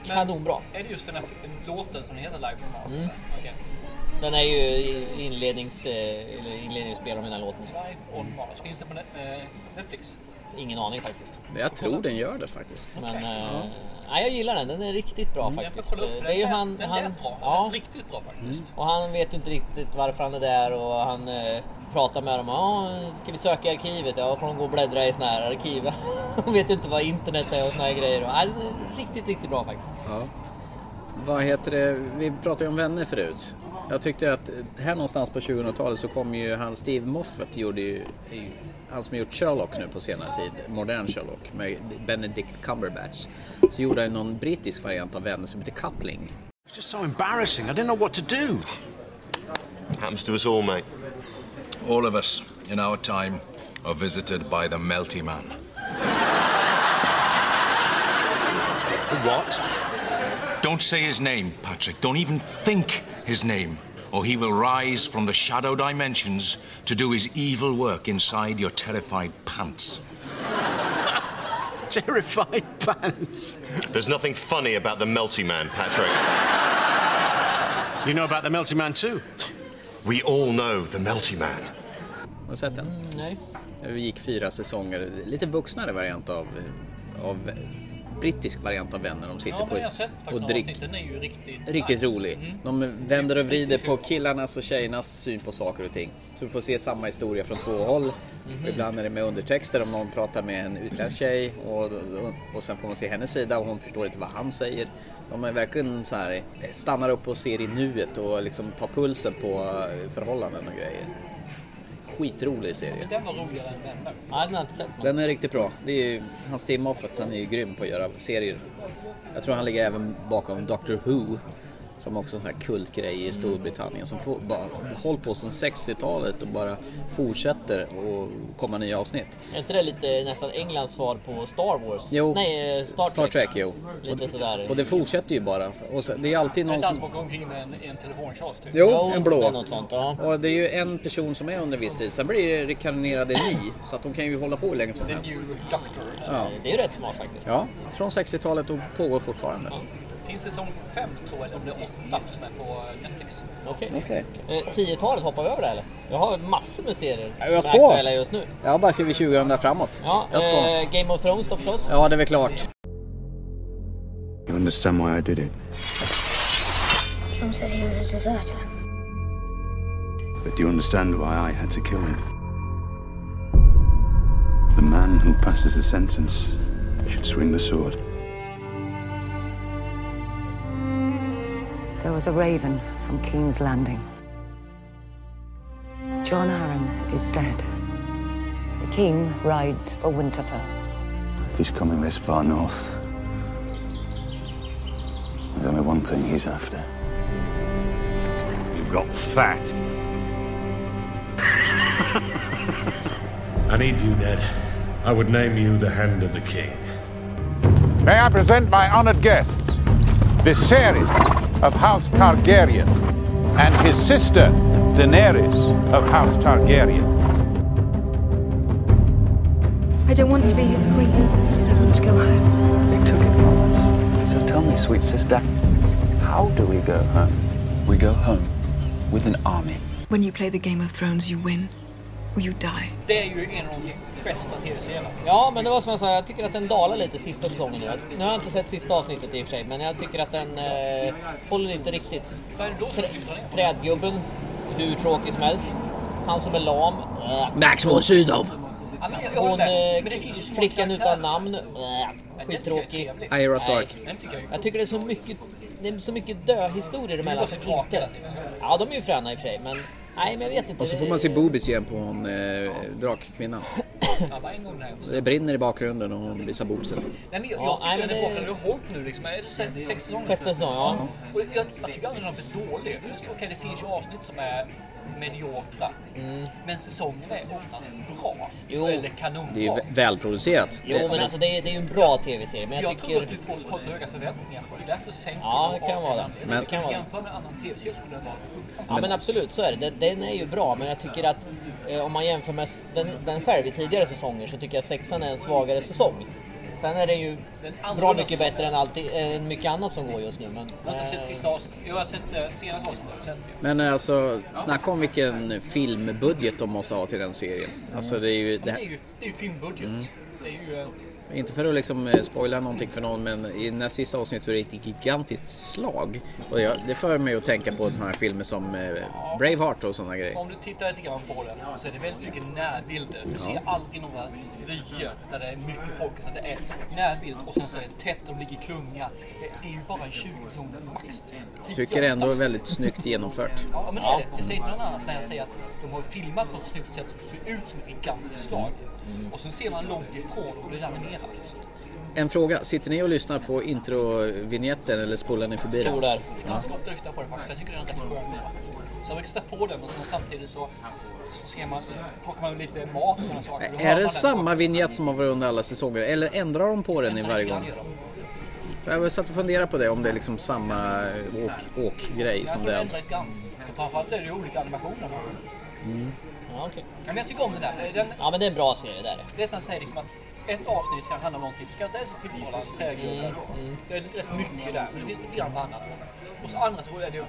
Kanonbra. Är det just den här låten som heter Life on Mars? Mm. Den är ju inlednings, eh, eller inledningsspel om den här låten. Life on Mars. Finns det på eh, Netflix? Ingen aning faktiskt. Jag tror den gör det faktiskt. Men Okej. eh, nej, jag gillar den. Den är riktigt bra Mm, faktiskt. upp, för det är ju den han, den han, lät bra. ja, Riktigt bra faktiskt. och han vet ju inte riktigt varför han är där och han eh, pratar med dem. Ja, ska vi söka i arkivet? Ja, får de gå och bläddra i såna här arkiv. Han vet ju inte vad internet är och såna här grejer. Den är riktigt, riktigt bra faktiskt. Ja. Vad heter det? Vi pratade ju om vänner förut. Jag tyckte att här någonstans på 2000-talet så kom ju han Steve Moffat gjorde ju, han som har gjort Sherlock nu på senare tid, modern Sherlock med Benedict Cumberbatch. Så gjorde han någon brittisk variant av vänner som heter Coupling. It's just so embarrassing. I didn't know what to do. Happens to us all, mate. All of us in our time are visited by the melty man. What? Don't say his name, Patrick. Don't even think his name, or he will rise from the shadow dimensions to do his evil work inside your terrified pants. Terrified pants. There's nothing funny about the melty man, Patrick. You know about the melty man too? We all know the melty man. Har du sett den? Mm, nej. Det gick fyra säsonger. Lite vuxnare variant av, av brittisk variant av vänner. De sitter Ja, på jag har sett och drick. Den är ju riktigt Riktigt nice. rolig. Mm. De vänder och vrider på killarnas och tjejernas syn på saker och ting. Så du får se samma historia från två håll. Mhm. Och ibland är det med undertexter om någon pratar med en utländsk tjej och, och, och sen får man se hennes sida och hon förstår inte vad han säger. De är verkligen så här, stannar upp och ser i nuet och liksom tar pulsen på förhållanden och grejer. Skitrolig serie. Men den var roligare än Vänner. Ja, den har inte sett. Den är riktigt bra. Det är ju, han Steve Moffat, han är ju grym på att göra serier. Jag tror han ligger även bakom Doctor Who. Som också är en sån här kultgrej i Storbritannien. Som får, bara håll på sedan 60-talet och bara fortsätter och komma nya avsnitt. Är inte det lite nästan Englands svar på Star Wars? Jo. Nej, eh, Star Trek. Star Trek, jo. Lite sådär. Och det fortsätter ju bara. Och så, det är alltid Är någon inte som... på omkring med en, en telefontjat typ? Jo, en det är blå. något sånt, ja. Och det är ju en person som är under viss tid. Sen blir det rekarnerade ny. Så att de kan ju hålla på hur länge som The helst. New Doctor. Ja. Det är ju rätt smart faktiskt. Ja, från 60-talet och pågår fortfarande. Finns säsong 5 tror jag, eller om det är 8 som är på Netflix. Okej. Okej. Eh, 10-talet hoppar vi över det eller? Jag har massor med serier Ja, jag som är spår. aktuella just nu. Ja, bara 2000 framåt. Ja, Jag spår. eh, Game of Thrones då förstås. Ja, det är väl klart. You understand why I did it? John said he was a deserter. But do you understand why I had to kill him? The man who passes the sentence should swing the sword. There was a raven from King's Landing. John Arryn is dead. The king rides for Winterfell. If he's coming this far north, there's only one thing he's after. You've got fat. I need you, Ned. I would name you the Hand of the King. May I present my honored guests, Viserys of House Targaryen and his sister, Daenerys of House Targaryen. I don't want to be his queen. I want to go home. They took it from us. So tell me, sweet sister, how do we go home? We go home with an army. When you play the Game of Thrones, you win or you die. There är ju en av de bästa tv-serierna. Ja, men det var som jag sa, jag tycker att den dalar lite sista säsongen nu. Nu har jag inte sett sista avsnittet i och för sig, men jag tycker att den eh, håller inte riktigt. Vad är det då som Trä, tycker det? trädgubben, hur tråkig som helst. Han som är lam. äh. Max von Sydow. Ja, men jag, jag håller Hon, eh, flickan utan namn. Äh, skittråkig. Ira Stark. Nej. Jag tycker det är så mycket, det är så mycket döhistorier emellan som inte... Ja, de är ju fräna i och för sig, men... Nej, men jag vet inte. Och så får man se boobies igen på hon eh, drakkvinnan. Ja, här. Det brinner i bakgrunden och hon visar boobsen. Nej, men jag, Ja, jag tycker nej, den men är det- bra. Den har hållit nu liksom. Är det sex, sex säsonger? Sjätte säsong, ja. Och jag, jag tycker aldrig den har blivit dålig. Okej, det finns ju avsnitt som är mediokra. Men säsongen är oftast bra. Mm. Jo. Eller kanonbra. Det är ju vä- välproducerat. Jo, men alltså det är, det är ju en bra tv-serie, men jag, jag tycker... tror att du får har så höga förväntningar det. Därför sänker Ja, det kan vara det. anledningen. Det kan vara. Jämför med annan tv-serie skulle den vara Ja men absolut, så är det. Den, är ju bra, men jag tycker att eh, om man jämför med den, den själv i tidigare säsonger så tycker jag sexan är en svagare säsong. Sen är den ju bra mycket bättre än, alltid, än mycket annat som går just nu. Men, Jag har inte eh, sett sista avsnittet. Jag har sett eh, senaste avsnittet. Det. Men alltså, snacka om vilken filmbudget de måste ha till den serien. Alltså det är ju... Det Det är här, ju, det är ju filmbudget. Det är ju... inte för att liksom eh, spoila någonting för någon men i den här sista avsnittet så är det ett gigantiskt slag. Och jag, det för mig att tänka på sådana här filmer som eh, Braveheart och sådana grejer. Om du tittar lite grann på den så är det väldigt mycket närbilder. Du ser aldrig några vyer där det är mycket folk. Det är närbild och sen så är det tätt, de ligger i klunga. Det, är ju bara en 20 personer max. 10 Tycker det ändå är väldigt snyggt genomfört. Ja men det är det. Jag säger inte något annat när jag säger att de har filmat på ett snyggt sätt som ser ut som ett gigantiskt slag. Och sen ser man långt ifrån och det är animerat. En fråga, sitter ni och lyssnar på introvinjetten eller spolar ni förbi den? Tror där. Ganska ofta lyssnar jag på det faktiskt. Jag tycker den är rätt låt. Så jag lyssnar på den och sen samtidigt så, så ser man, plockar man lite mat och sådana saker. Då Är man det den. samma vignett som har varit under alla säsonger eller ändrar de på den i varje gång? Jag har satt och funderat på det om det är liksom samma åk, åkgrej Jag som tror det är. Och Framförallt är det ju olika animationer. Mm. Ja, okej. Ja, Men jag tycker om den där. Den, Ja men det är en bra serie, det är det. det är som att säga liksom att ett avsnitt kan handla om någonting. Ska det är så tilltalande, trädgubbar. Mm, Det är rätt mycket där. Men det finns lite grann på annat. Och så andra så är det ju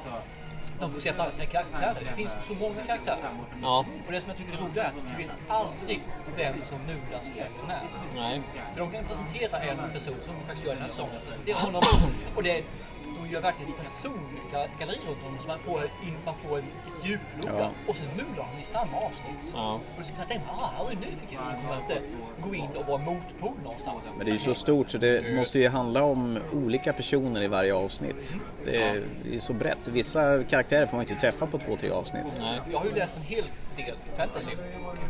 de fokuserar på med karaktärer. Det finns så många karaktärer. Ja. Och det som jag tycker är roligt är att du vet aldrig vem som Nudas-jägaren är. Nej. För de kan presentera en person som de faktiskt gör den här säsongen. Presentera honom och det är, de gör verkligen ett persongalleri runt honom så man får, in, man får ett djupflora. Ja. Och sen mular han i samma avsnitt. Ja. Och så kan jag tänka, ah, här är en nyfiken som kommer att eh, gå in och vara motpol någonstans. Men det är ju så stort så det måste ju handla om olika personer i varje avsnitt. Det är, det är så brett. Vissa karaktärer får man inte träffa på två, tre avsnitt. Jag har ju läst en hel del fantasy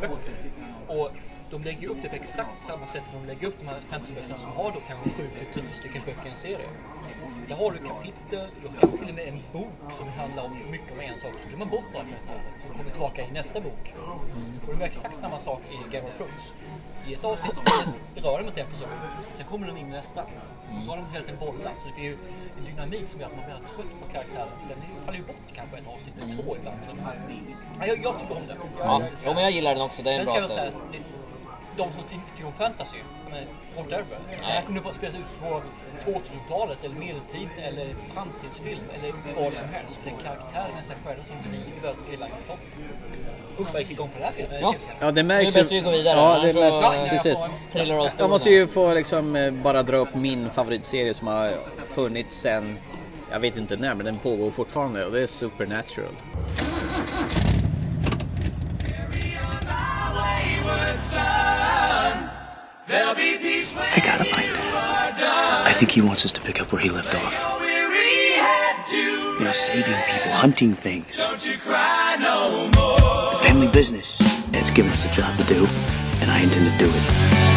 böcker. Och de lägger upp det på exakt samma sätt som de lägger upp de här fantasyböckerna som har då kanske 7 till 10 stycken böcker i en serie. Där har du kapitel, du har till och med en bok som handlar om mycket om en sak. Så glömmer man bort några karaktärer som kommer tillbaka i nästa bok. Och det är exakt samma sak i Game of Thrones. I ett avsnitt så berör de inte en person, sen kommer de in i nästa. Och så har de helt en bollat. Så det blir ju en dynamik som gör att man blir trött på karaktären. För den faller ju bort kanske ett avsnitt, eller två ibland. Ja, jag, jag tycker om den. Ja, jo, men jag gillar den också. Det är en Sen ska bra jag säga de som inte tycker om fantasy, men whatever. Det här kunde få spelas ut på 2000-talet eller medeltid eller framtidsfilm eller vad som helst. Det är karaktärerna i sig själva som driver hela plotten. Usch vad jag gick igång på det här filmen. Ja. Ja, det märks Nu är det bäst vi går vidare, Ja, det märks. eh, Precis. Jag måste ju få liksom bara dra upp min favoritserie som har funnits sen jag vet inte när, men den pågår fortfarande och det är Supernatural. I gotta find Dad. I think he wants us to pick up where he left off. You know, saving people, hunting things. Family business. Dad's given us a job to do, and I intend to do it.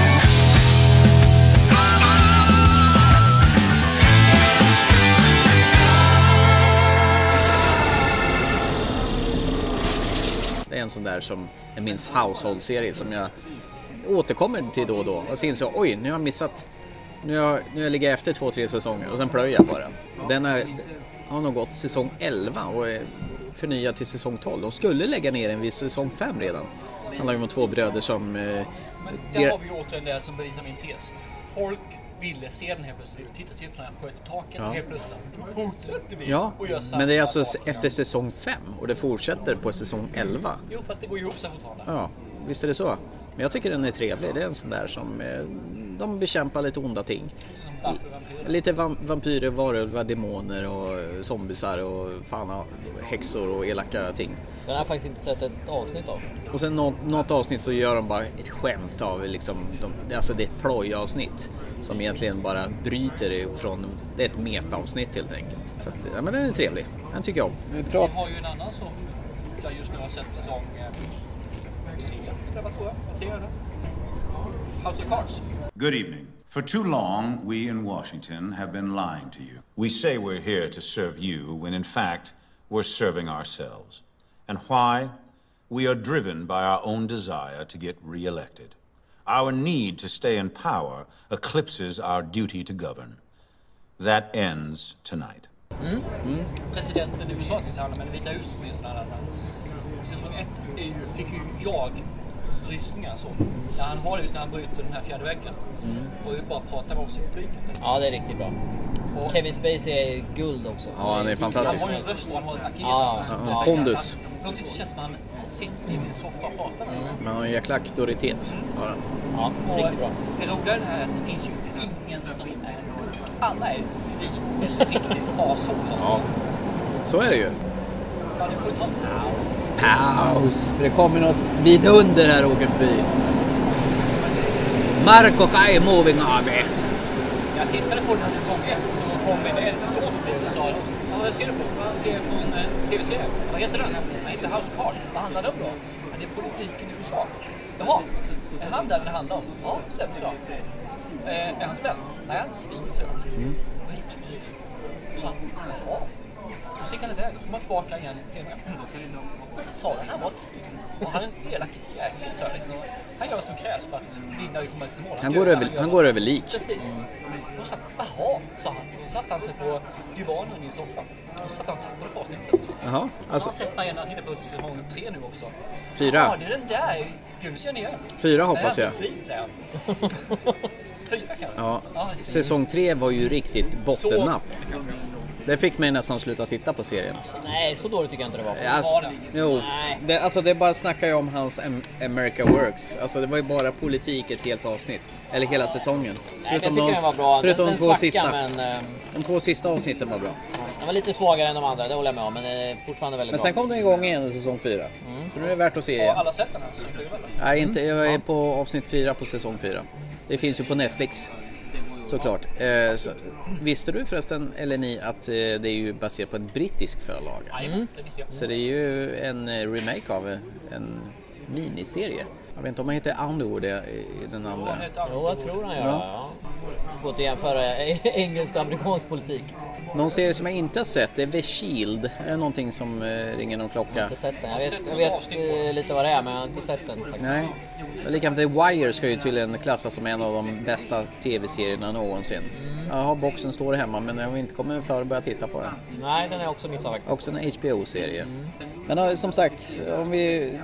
Sån där som är minst household-serie som jag återkommer till då och då. Och så inser jag, oj, nu har jag missat, nu har, nu har jag efter två, tre säsonger och sen plöjer jag bara. Den har, har nog gått säsong 11 och är förnyad till säsong 12. De skulle lägga ner den vid säsong 5 redan. Det handlar ju om två bröder som... Eh, Där har vi återigen det som bevisar min tes. Folk ville se den helt plötsligt. Tittarsiffrorna sköt i taket Ja. och helt plötsligt då fortsätter vi Ja, och gör samma men det är alltså saker. efter säsong 5 och det fortsätter på säsong 11. Jo, för att det går ihop sig fortfarande. Ja, visst är det så. Men jag tycker den är trevlig. Det är en sån där som... eh, De bekämpar lite onda ting. Lite vam- vampyrer, varulvar, demoner och eh, zombisar och fan häxor och elaka ting. Den har jag faktiskt inte sett ett avsnitt av. Och sen något, något avsnitt så gör de bara ett skämt av liksom, de, alltså det är ett plojavsnitt som egentligen bara bryter ifrån, det är ett metaavsnitt helt enkelt. Så att, ja men den är trevlig, den tycker jag om. Vi har ju en annan som jag just nu har sett säsong eh, tre, tror jag? Tre? House of Cards. Good evening. For too long, we in Washington have been lying to you. We say we're here to serve you when in fact we're serving ourselves. And why? We are driven by our own desire to get reelected. Our need to stay in power eclipses our duty to govern. That ends tonight. Mm. Presidenten i USA till exempel, men det Vita huset åtminstone. han. Säsong ett är ju, fick ju jag rysningar så. När han har det just när han bryter den här fjärde väggen. Och ju bara pratar med oss i publiken. Ja, det är riktigt bra. Och- Kevin Spacey är guld också. Ja, han är fantastisk. Han har ju en röst och han har ett agerande. Ja, är- pondus. Han- vis känns som han sitter i min soffa och pratar med mig. man har en jäkla auktoritet. Har han. Ja, riktigt bra. Det roliga är här att det finns ju ingen som är... Alla är svin eller riktigt ashåll alltså. Ja. Så är det ju. Ja, det får ta en paus. Paus! För det kommer något vidunder här åker förbi. Marco Kai Moving AB. Jag tittade på den här säsong 1 så kom en SSO förbi och sa vad ser du på? Jag ser på en eh, tv-serie. Vad heter den? Heter House Cards. Vad handlar den om då? Ja, det är politiken i USA. Jaha, är han där det handlar om? Ja, det stämmer så. Eh, är han snäll? Nej, han är svin, så. Mm. Är tyst? Så han, jaha. Och så gick han iväg och så kom han tillbaka igen senare. Sa han han var ett svin? Och han är en elak jäkel, så liksom. Han gör vad som krävs för att vinna och komma till mål. Han går över- han vad går över lik. Precis. Och så jaha, sa han. Då satte han sig på divanen i min soffa. Och så satt han och tittade på avsnittet. Jaha, Alltså, han har sett mig igen, han tittar på säsong tre nu också. Fyra. Ja, det är den där. Gud, det känner jag igen. Fyra hoppas han är jag. ett svin, säger han. Ja, säsong tre var ju riktigt bottennapp. Det fick mig nästan sluta titta på serien. Nej, så dåligt tycker jag inte det var. Alltså, jo, det, alltså det bara snackar ju om hans Am- America Works. Alltså det var ju bara politik ett helt avsnitt. Eller hela säsongen. Nej, men jag tycker den var bra. Förutom den, de den två svacka, sista. men... ehm, De två sista avsnitten var bra. Den var lite svagare än de andra, det håller jag med om. Men eh, fortfarande väldigt Men bra. sen kom den igång igen i säsong fyra. Så nu är det värt att se Har igen. alla sett den här? Så fyra, eller? Nej, inte, jag är på avsnitt fyra på säsong fyra. Det finns ju på Netflix. Såklart. Eh, så, visste du förresten, eller ni, att eh, det är ju baserat på ett brittiskt förlag? Jajamän, det visste jag. Så det är ju en eh, remake av en miniserie. Jag vet inte om han heter Underwood i i den andra. Jo, jag tror han gör Ja. det. Ja. Gått att jämföra engelsk och amerikansk politik. Någon serie som jag inte har sett är The Shield. Är det någonting som eh, ringer någon klocka? Jag har inte sett den. Jag vet, jag vet eh, lite vad det är, men jag har inte sett den faktiskt. Nej. Likadant The Wire ska ju tydligen klassas som en av de bästa tv-serierna någonsin. Jag har boxen står hemma men jag har inte kommit för att börja titta på den. Nej, den har jag också missat faktiskt. Också en HBO-serie. Men ja, som sagt, om vi...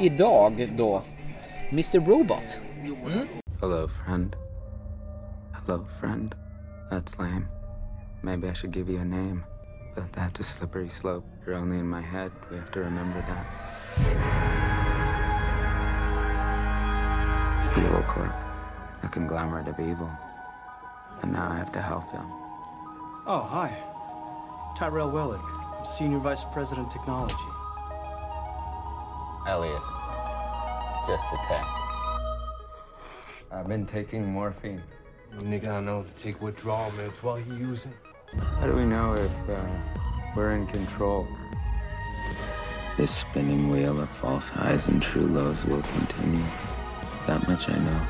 Idag då. Mr Robot. Hmm? Hello, friend. Hello, friend. That's lame. Maybe I should give you a name. But that's a slippery slope. You're only in my head. We have to remember that. Evil Corp. The conglomerate of evil. And now I have to help them. Oh, hi. Tyrell Wellick, I'm Senior Vice President Technology. Elliot. Just a tech. I've been taking morphine. Nigga, I know to take withdrawal meds while you use it. How do we know if uh, we're in control? This spinning wheel of false highs and true lows will continue. That much I know.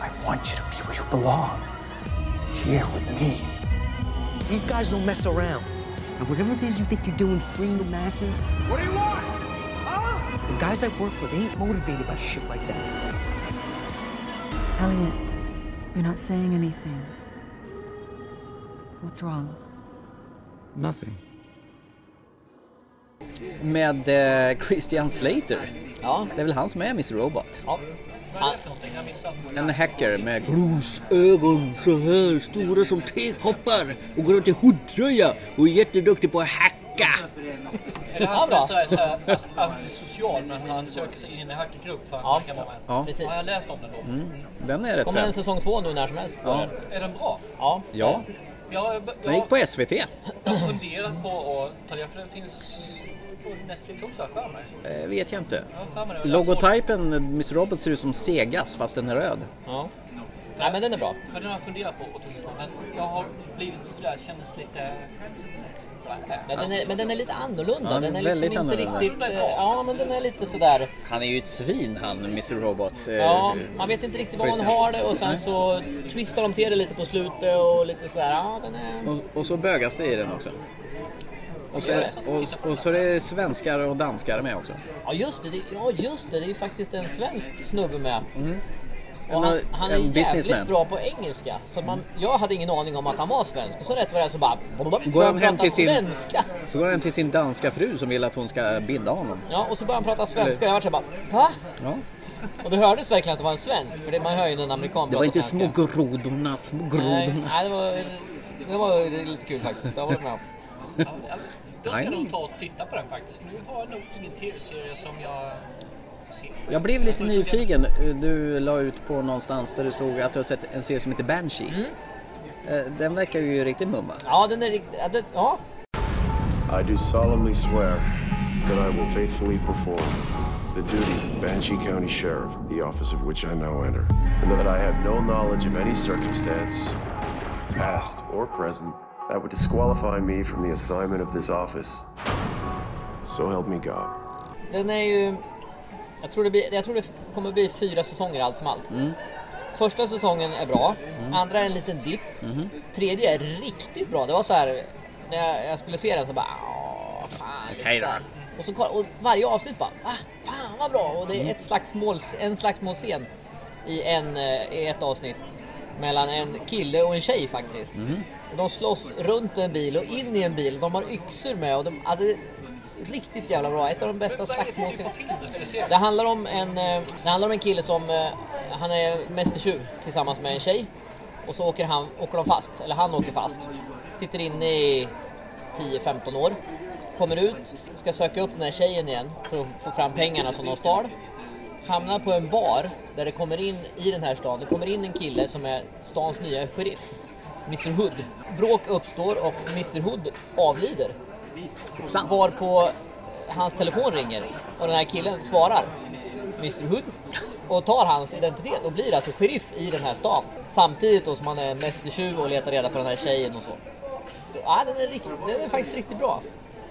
I want you to be where you belong. Here with me. These guys don't mess around. And whatever it is you think you're doing freeing the masses, What do you want? The guys I work for, they ain't motivated by shit like that. Elliot, you're not saying anything. What's wrong? Nothing. Med eh, Christian Slater. Ja. Det är väl han som är Mr Robot? Ja. Missade. En hacker med grusögon så här stora som tekoppar och går runt i hoodtröja och är jätteduktig på att hacka. Är det han Ja, som är så här, så här as- antisocial men han söker sig in i en hackergrupp för att Ja. många? Ja. Precis. Har jag läst om den då? Mm. Den är rätt Kommer en säsong två nu när som helst. Ja. Är den bra? Ja. Ja, Jag jag, den gick på SVT. jag har funderat på att ta den för den finns på Netflix också för mig. Eh, vet jag inte. Jag mig det. Logotypen Mr Robot ser ut som Segas fast den är röd. Ja. Nej men den är bra. För den har jag funderat på och tagit på. Men jag har blivit sådär, kändes lite... Ja, den är, men den är lite annorlunda. Ja, den är liksom inte annorlunda. riktigt... eh, Ja, men den är lite sådär... Han är ju ett svin han, Mr Robot. Eh, Ja, man vet inte riktigt var man Christian. har det och sen så twistar de till det lite på slutet och lite sådär. Ja, den är... Och, och så bögas det i den också. Och så, är, och, och så är det svenskar och danskar med också. Ja, just det. det ja, just det. Det är ju faktiskt en svensk snubbe med. Och han, han är en jävligt businessman. bra på engelska. Så man, jag hade ingen aning om att han var svensk. Och så rätt vad det är så bara... Går han hem till sin, svenska. så går han hem till sin danska fru som vill att hon ska binda honom. Ja, och så började han prata svenska. Jag var så bara... Va? Ja. Och det hördes verkligen att det var en svensk. För det, man hör ju en amerikan Det var inte svenska. små grodorna, små Nej, grodorna. nej, det var, det var lite kul faktiskt. Det varit med. Då ska Nej. nog ta och titta på den faktiskt. För nu har jag nog ingen tv-serie som jag. Jag blev lite nyfiken. Du la ut på någonstans där du såg att du har sett en serie som heter Banshee. Eh, Den verkar ju riktigt mumma. Ja, den är riktigt... Ja, I do solemnly swear that I will faithfully perform the duties of Banshee County Sheriff, the office of which I now enter, and that I have no knowledge of any circumstance, past or present, that would disqualify me from the assignment of this office. So help me God. den är ju... Jag tror, det blir, jag tror det kommer bli fyra säsonger allt som allt. Första säsongen är bra, andra är en liten dipp, tredje är riktigt bra. Det var så här när jag, jag skulle se den så bara... Åh, fan, här. Och, så, och varje avsnitt bara... Va? Fan vad bra! Och det är ett slagsmål, en slagsmålscen i, en, eh, i ett avsnitt. Mellan en kille och en tjej faktiskt. Och de slåss runt en bil och in i en bil. De har yxor med och de hade riktigt jävla bra. Ett av de bästa slagsmålscenerna. Det handlar om en, eh, det handlar om en kille som eh, han är mästertjuv tillsammans med en tjej. Och så åker, han, åker de fast, eller han åker fast. Sitter inne i 10-15 år. Kommer ut, ska söka upp den här tjejen igen för att få fram pengarna som de stal. Hamnar på en bar där det kommer in i den här stan, det kommer in en kille som är stans nya sheriff. Mr Hood. Bråk uppstår och Mr Hood avlider. Varpå hans telefon ringer och den här killen svarar Mr Hood och tar hans identitet och blir alltså sheriff i den här stan. Samtidigt då som han är mästertjuv och letar reda på den här tjejen och så. Ja, den är, rikt, den är faktiskt riktigt bra.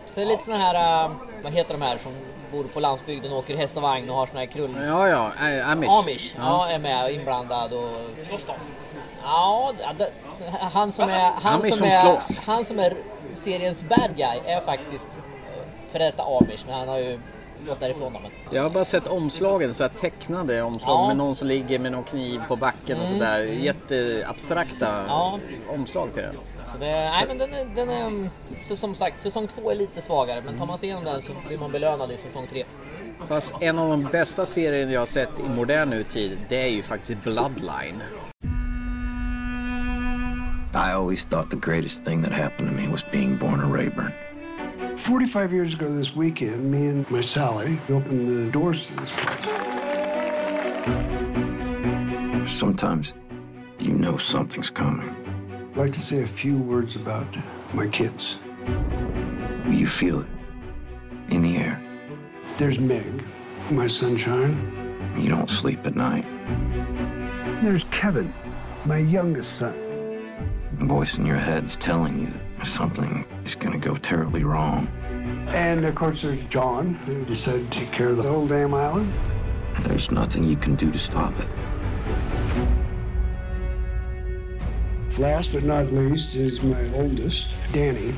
Så det är lite såna här, äh, vad heter de här som bor på landsbygden och åker häst och vagn och har såna här krull... Ja, ja, eh, Amish. Amish, ja. är med inblandad och... Slåss de? Ja, det, han som är... Han Amish som som är, slåss. han som är seriens bad guy är faktiskt eh, före detta Amish, men han har ju gått därifrån men... Jag har bara sett omslagen, så här tecknade omslag Ja. med någon som ligger med någon kniv på backen och Mm. sådär. Jätteabstrakta Ja. omslag till den. Så det, nej men den är, den är, som sagt, säsong två är lite svagare, men tar man sig igenom den så blir man belönad i säsong tre. Fast en av de bästa serierna jag har sett i modern nutid, det är ju faktiskt Bloodline. I always thought the greatest thing that happened to me was being born a Rayburn. 45 years ago this weekend, me and my Sally opened the doors to this place. Sometimes you know something's coming. I'd like to say a few words about my kids. You feel it in the air. There's Meg, my sunshine. You don't sleep at night. There's Kevin, my youngest son. Voice in your head's telling you something is going to go terribly wrong. And of course, there's John, who decided to take care of the whole damn island. There's nothing you can do to stop it. Last but not least is my oldest, Danny.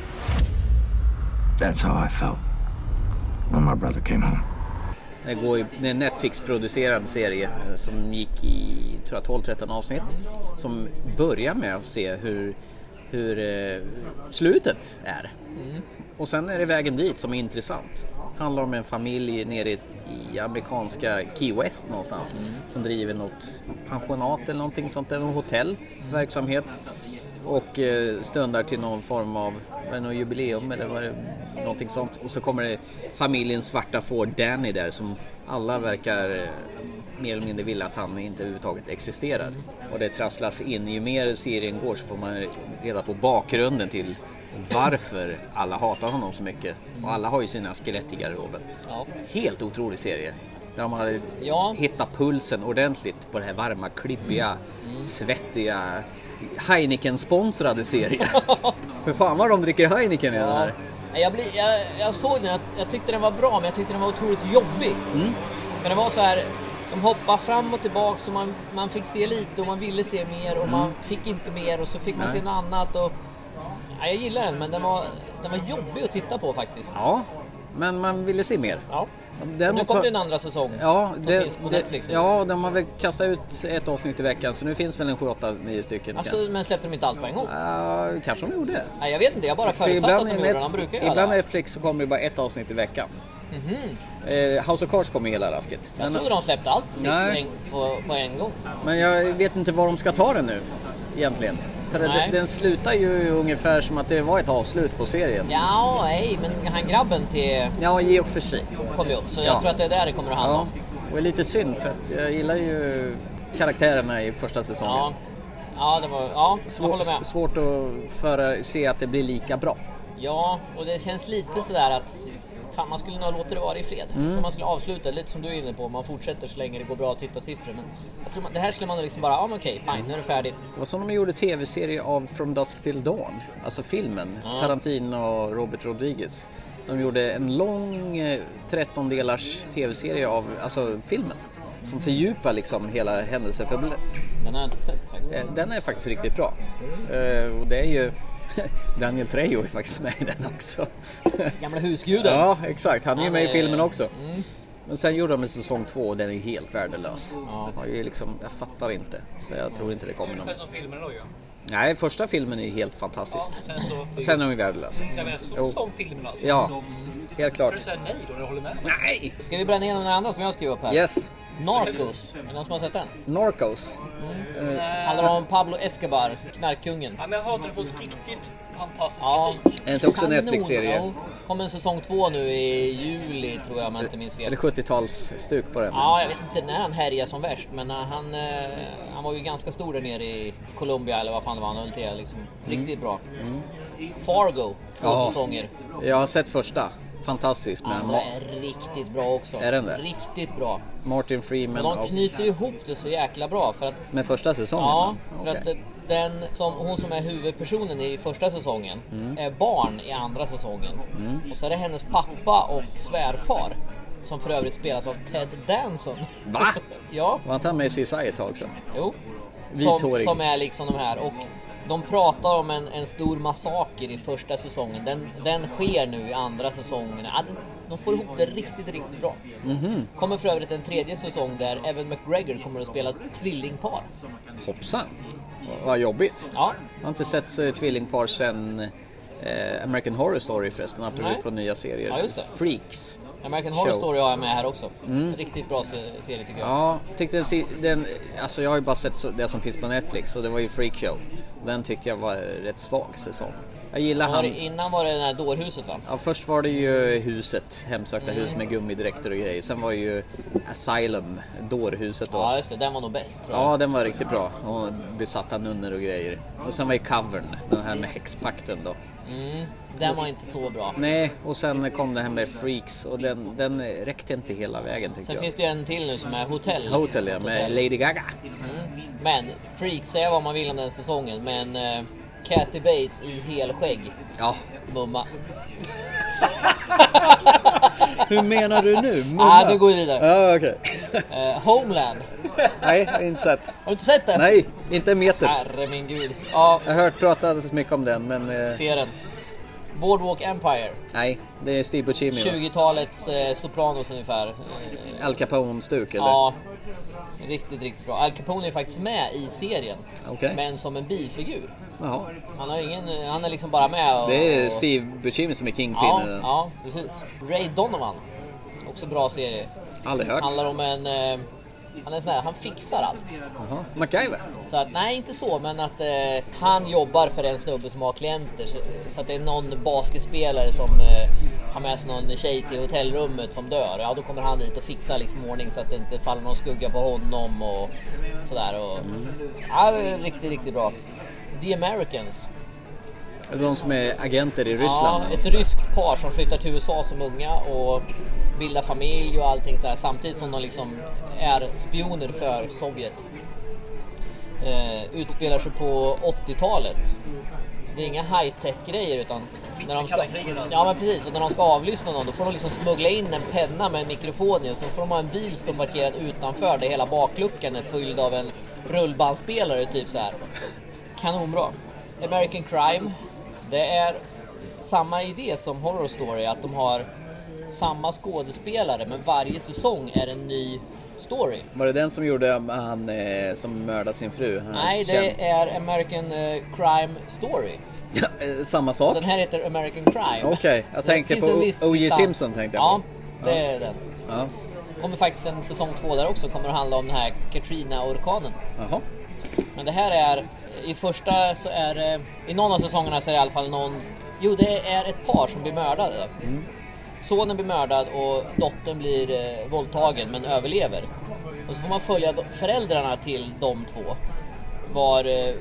That's how I felt when my brother came home. Det, går det är en Netflix-producerad serie eh, som gick i tror jag, 12-13 avsnitt. Som börjar med att se hur, hur eh, slutet är. Och sen är det vägen dit som är intressant. Handlar om en familj nere i, i amerikanska Key West någonstans som driver något pensionat eller någonting sånt, eller hotellverksamhet. Och eh, stundar till någon form av någon jubileum eller var det någonting sånt. Och så kommer det familjen svarta får Danny där som alla verkar eh, mer eller mindre vilja att han inte överhuvudtaget existerar. Och det trasslas in. Ju mer serien går så får man reda på bakgrunden till varför alla hatar honom så mycket. Och alla har ju sina skelett i garderoben. Ja. Helt otrolig serie. Där de hade Ja. hittat pulsen ordentligt på det här varma, klibbiga, Mm. svettiga Heineken-sponsrade serien. För fan vad de dricker Heineken i den här. Jag, blir, jag, jag såg den, jag, jag tyckte den var bra men jag tyckte den var otroligt jobbig. Mm. För det var så här, de hoppade fram och tillbaka och man, man fick se lite och man ville se mer och man fick inte mer och så fick man Mm. Nej. se något annat. Och, ja, jag gillar den men den var, den var jobbig att titta på faktiskt. Ja, men man ville se mer. Ja. Däremot nu kom det en andra säsong. Ja, som det, finns på det, Netflix nu. ja, de har väl kastat ut ett avsnitt i veckan så nu finns väl en 7, 8, 9 stycken. Alltså, men släppte de inte allt på en gång? Ja, kanske de gjorde. Nej, jag vet inte, jag bara För förutsatte att de i gjorde det. De brukar Ibland det. Netflix så kommer det bara ett avsnitt i veckan. Mhm. Eh, House of Cards kommer hela rasket. Jag Men- trodde de släppte allt en- på, på en gång. Men jag vet inte var de ska ta den nu egentligen. För den, den slutar ju ungefär som att det var ett avslut på serien. Ja, nej, men han grabben till... Ja, i och för sig. Kom ju upp, så Ja. jag tror att det är där det kommer att handla Ja, om. och det är lite synd för att jag gillar ju karaktärerna i första säsongen. Ja, ja, det var, ja jag Svår, håller med. svårt att föra, se att det blir lika bra. Ja, och det känns lite sådär att fan, man skulle nog låta det vara i fred. Mm. Så man skulle avsluta, lite som du är inne på, man fortsätter så länge det går bra att titta siffror. Men jag tror man, det här skulle man liksom bara, ja men okej, fine, nu är det färdigt. Det var som de gjorde tv-serie av From Dusk Till Dawn, alltså filmen. Ja. Tarantino och Robert Rodriguez. De gjorde en lång eh, 13 delars tv-serie av alltså, filmen. Som fördjupar liksom hela händelseförloppet. Den har jag inte sett faktiskt. Eh, Den är faktiskt riktigt bra. Eh, Och det är ju Daniel Trejo är faktiskt med i den också. Gamla husguden. Ja, exakt. Han är ju med i filmen också. Mm. Men sen gjorde de en säsong två och den är helt värdelös. Ja. Jag, liksom, jag fattar inte. Så jag tror inte det kommer någon. Ungefär som filmen då ju. Nej, första filmen är helt fantastisk. Ja, sen så- sen är de värdelösa. Jo. som filmen alltså. Ja, De- helt klart. Du säger nej då, när du håller med? Nej! Ska vi bränna igenom den andra som jag skrev upp här? Yes. Narcos, är det någon som har sett den? Narcos. Mm. Eh, Handlar om Pablo Escobar, knarkkungen. Ja, men jag har hört att den fått riktigt fantastisk Ja. kritik. Är det inte också en Netflix-serie? Kommer en säsong två nu i juli tror jag om jag inte minns fel. Eller 70-talsstuk på den. Ja, jag vet inte när han härjade som värst, men eh, han, eh, han var ju ganska stor där nere i Colombia eller vad fan det var han höll till. Liksom. Riktigt bra. Fargo, två Ja. säsonger. Jag har sett första. Fantastisk med Andra är riktigt bra också. Är den det? Riktigt bra. Martin Freeman Men de och knyter ihop det så jäkla bra för att med första säsongen. Ja, för Okej. att den som, hon som är huvudpersonen i första säsongen Mm. är barn i andra säsongen. Mm. Och så är det hennes pappa och svärfar som för övrigt spelas av Ted Danson. Va? ja, Var inte han med i CSI ett tag också? jo. Som, som är liksom de här. Och de pratar om en, en stor massaker i första säsongen. Den, den sker nu i andra säsongen. Ja, den, de får ihop det riktigt, riktigt bra. Mhm. Kommer för övrigt en tredje säsong där Evan McGregor kommer att spela tvillingpar. Hoppsan. Vad jobbigt. Ja. Jag har inte sett eh, tvillingpar sen eh, American Horror Story förresten, apropå nya serier. Ja, just det. Freaks. American Horror Show. Story har jag med här också. Mm. Riktigt bra se- serie tycker jag. Ja, tyckte den, den, alltså jag har ju bara sett det som finns på Netflix och det var ju Freak Show. Den tyckte jag var rätt svag säsong. Jag gillar han. det, innan var det det här dårhuset va? Ja, först var det ju huset, hemsökta Mm. hus med gummidräkter och grejer. Sen var det ju Asylum, dårhuset då. Ja just det, den var nog bäst tror jag. Ja, den var riktigt bra. Och besatta nunnor och grejer. Och sen var ju covern, den här med häxpakten då. Mm, den var inte så bra. Nej, och sen kom det här med Freaks och den, den räckte inte hela vägen tyckte Sen jag. finns det ju en till nu som är Hotell. Hotel ja, med Lady Gaga. Mm. Men Freak, säga vad man vill om den säsongen, men uh, Kathy Bates i helskägg. Ja. Mumma. Hur menar du nu? Ah, nu går vi vidare. Ja, okej. Eh, Homeland. Nej, jag har inte sett. Har du inte sett den? Nej, inte en meter. Herre min gud. Ja, Jag har hört pratas mycket om den, men... Eh, se den. Boardwalk Empire. nej, det är Steve Buscemi va? 20-talets eh, Sopranos ungefär. Al Capone-stuk eller? Ja. Riktigt, riktigt bra. Al Capone är faktiskt med i serien. Okej. Men som en bifigur. Jaha. Han, har ingen, han är liksom bara med och... Det är Steve Buscemi som är Kingpin. Ja, eh. ja, precis. Ray Donovan. Också bra serie. Aldrig hört. Handlar om en... eh, Han är sån här, han fixar allt. Jaha. MacGyver? Så att, nej, inte så, men att eh, han jobbar för en snubbe som har klienter. Så, så att det är någon basketspelare som eh, har med sig någon tjej till hotellrummet som dör. Ja, då kommer han dit och fixar liksom ordning så att det inte faller någon skugga på honom och sådär. Och, ja, det är riktigt, riktigt bra. The Americans. De som är agenter i Ryssland? Ja, ett ryskt par som flyttar till USA som unga och bildar familj och allting så här, samtidigt som de liksom är spioner för Sovjet. Eh, utspelar sig på 80-talet. Så det är inga high-tech grejer utan när de ska, alltså. ja men precis, och när de ska avlyssna någon då får de liksom smuggla in en penna med en mikrofon i och så får de ha en bil stå parkerad utanför där hela bakluckan är fylld av en rullbandspelare typ så här. Kanonbra. American Crime. Det är samma idé som Horror Story, att de har samma skådespelare men varje säsong är en ny story. Var det den som gjorde han eh, som mördade sin fru? Han Nej, känd- det är American eh, Crime Story. Eh, Samma sak? Den här heter American Crime. Okej, jag Så tänker på O.J. Simpson tänkte jag Ja, det Ja. är den. Ja. kommer faktiskt en säsong två där också. Kommer att handla om den här Katrina-orkanen. Men det här är... I första så är det... I någon av säsongerna så är det i alla fall någon... Jo, det är ett par som blir mördade. Mm. Sonen blir mördad och dottern blir eh, våldtagen men överlever. Och så får man följa föräldrarna till de två. Var eh,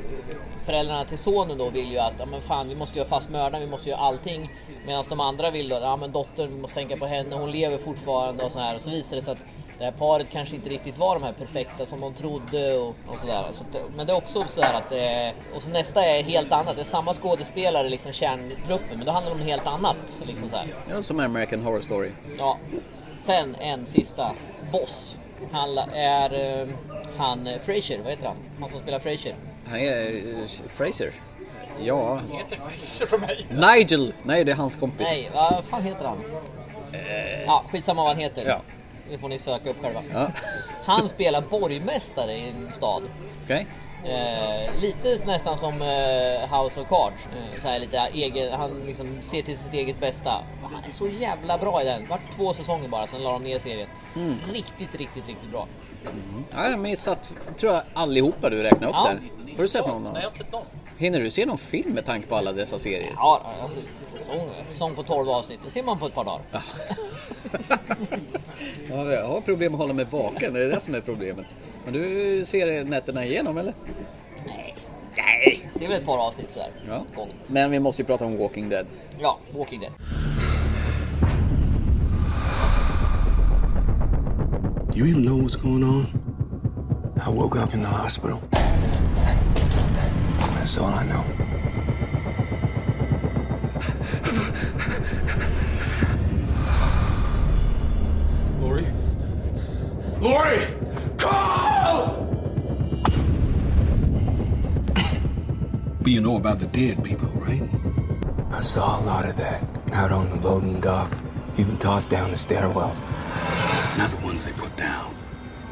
föräldrarna till sonen då vill ju att ja, men fan, vi måste göra fast mördaren, vi måste göra allting. Medan de andra vill då, ja men dottern, vi måste tänka på henne, hon lever fortfarande och så här. Och så visar det sig att det här paret kanske inte riktigt var de här perfekta som de trodde och, och sådär. Så men det är också så här att det, och så nästa är helt annat. Det är samma skådespelare, liksom kärntruppen, men då handlar det om helt annat. Liksom så här. Ja, som American Horror Story. Ja. Sen en sista. Boss. Han är eh, han eh, Fraser, vad heter han? Han som spelar Fraser. Han är eh, Fraser. Ja. Han heter Fraser för mig. Nigel! Nej, det är hans kompis. Nej, vad fan heter han? Ja, skitsamma vad han heter. Ja. Det får ni söka upp själva. Ja. Han spelar borgmästare i en stad. Okej. Eh, lite nästan som eh, House of Cards. Eh, så här lite egen, han liksom ser till sitt eget bästa. Han är så jävla bra i den. Vart två säsonger bara, sen la de ner serien. Mm. Riktigt, riktigt, riktigt bra. Ja, jag har missat, tror jag, allihopa du räknade upp Ja. där. Har du sett någon? Nej, jag har inte sett dem. Hinner du se någon film med tanke på alla dessa serier? Ja, alltså, säsong, säsong på 12 avsnitt. Det ser man på ett par dagar. Ja, jag har problem att hålla mig vaken, det är det som är problemet. Men du ser nätterna igenom eller? Nej. Nej. Ser väl ett par avsnitt sådär. Ja. Gång. Men vi måste ju prata om Walking Dead. Ja, Walking Dead. You even know what's going on? I woke up in the hospital. That's all I know. Lori? Lori! Call! But you know about the dead people, right? I saw a lot of that out on the loading dock, even tossed down the stairwell. Not the ones they put down,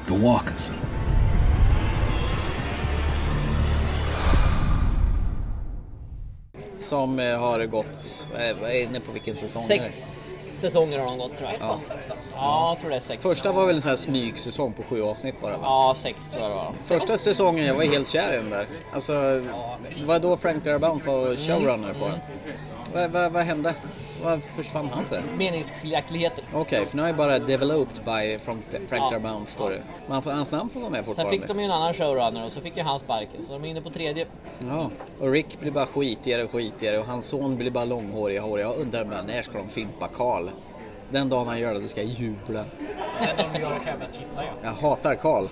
the walkers. Som eh, har gått, vad är, vad är inne på vilken säsong? Sex säsonger har de gått tror jag. Ja. Ja, jag tror det är sex. Första var väl en sån här smygsäsong på sju avsnitt bara va? Ja, sex tror jag det var. Första säsongen, jag var helt kär i den där. Alltså, vad då Frank Darabont var showrunner på den? Vad, vad, vad hände? Vad försvann han för? Meningsskiljaktigheter. Okej, för nu är bara developed by Frank, Frank Ja. Darabont står det. Men får, hans namn får vara med Sen fortfarande. fick de ju en annan showrunner och så fick ju han sparken. Så de är inne på tredje. Ja, och Rick blir bara skitigare och skitigare och hans son blir bara långhårig och hårig. Jag undrar bara, när ska de fimpa Karl? Den dagen han gör det, då ska jag jubla. Den de gör kan jag börja titta ja. Jag hatar Karl.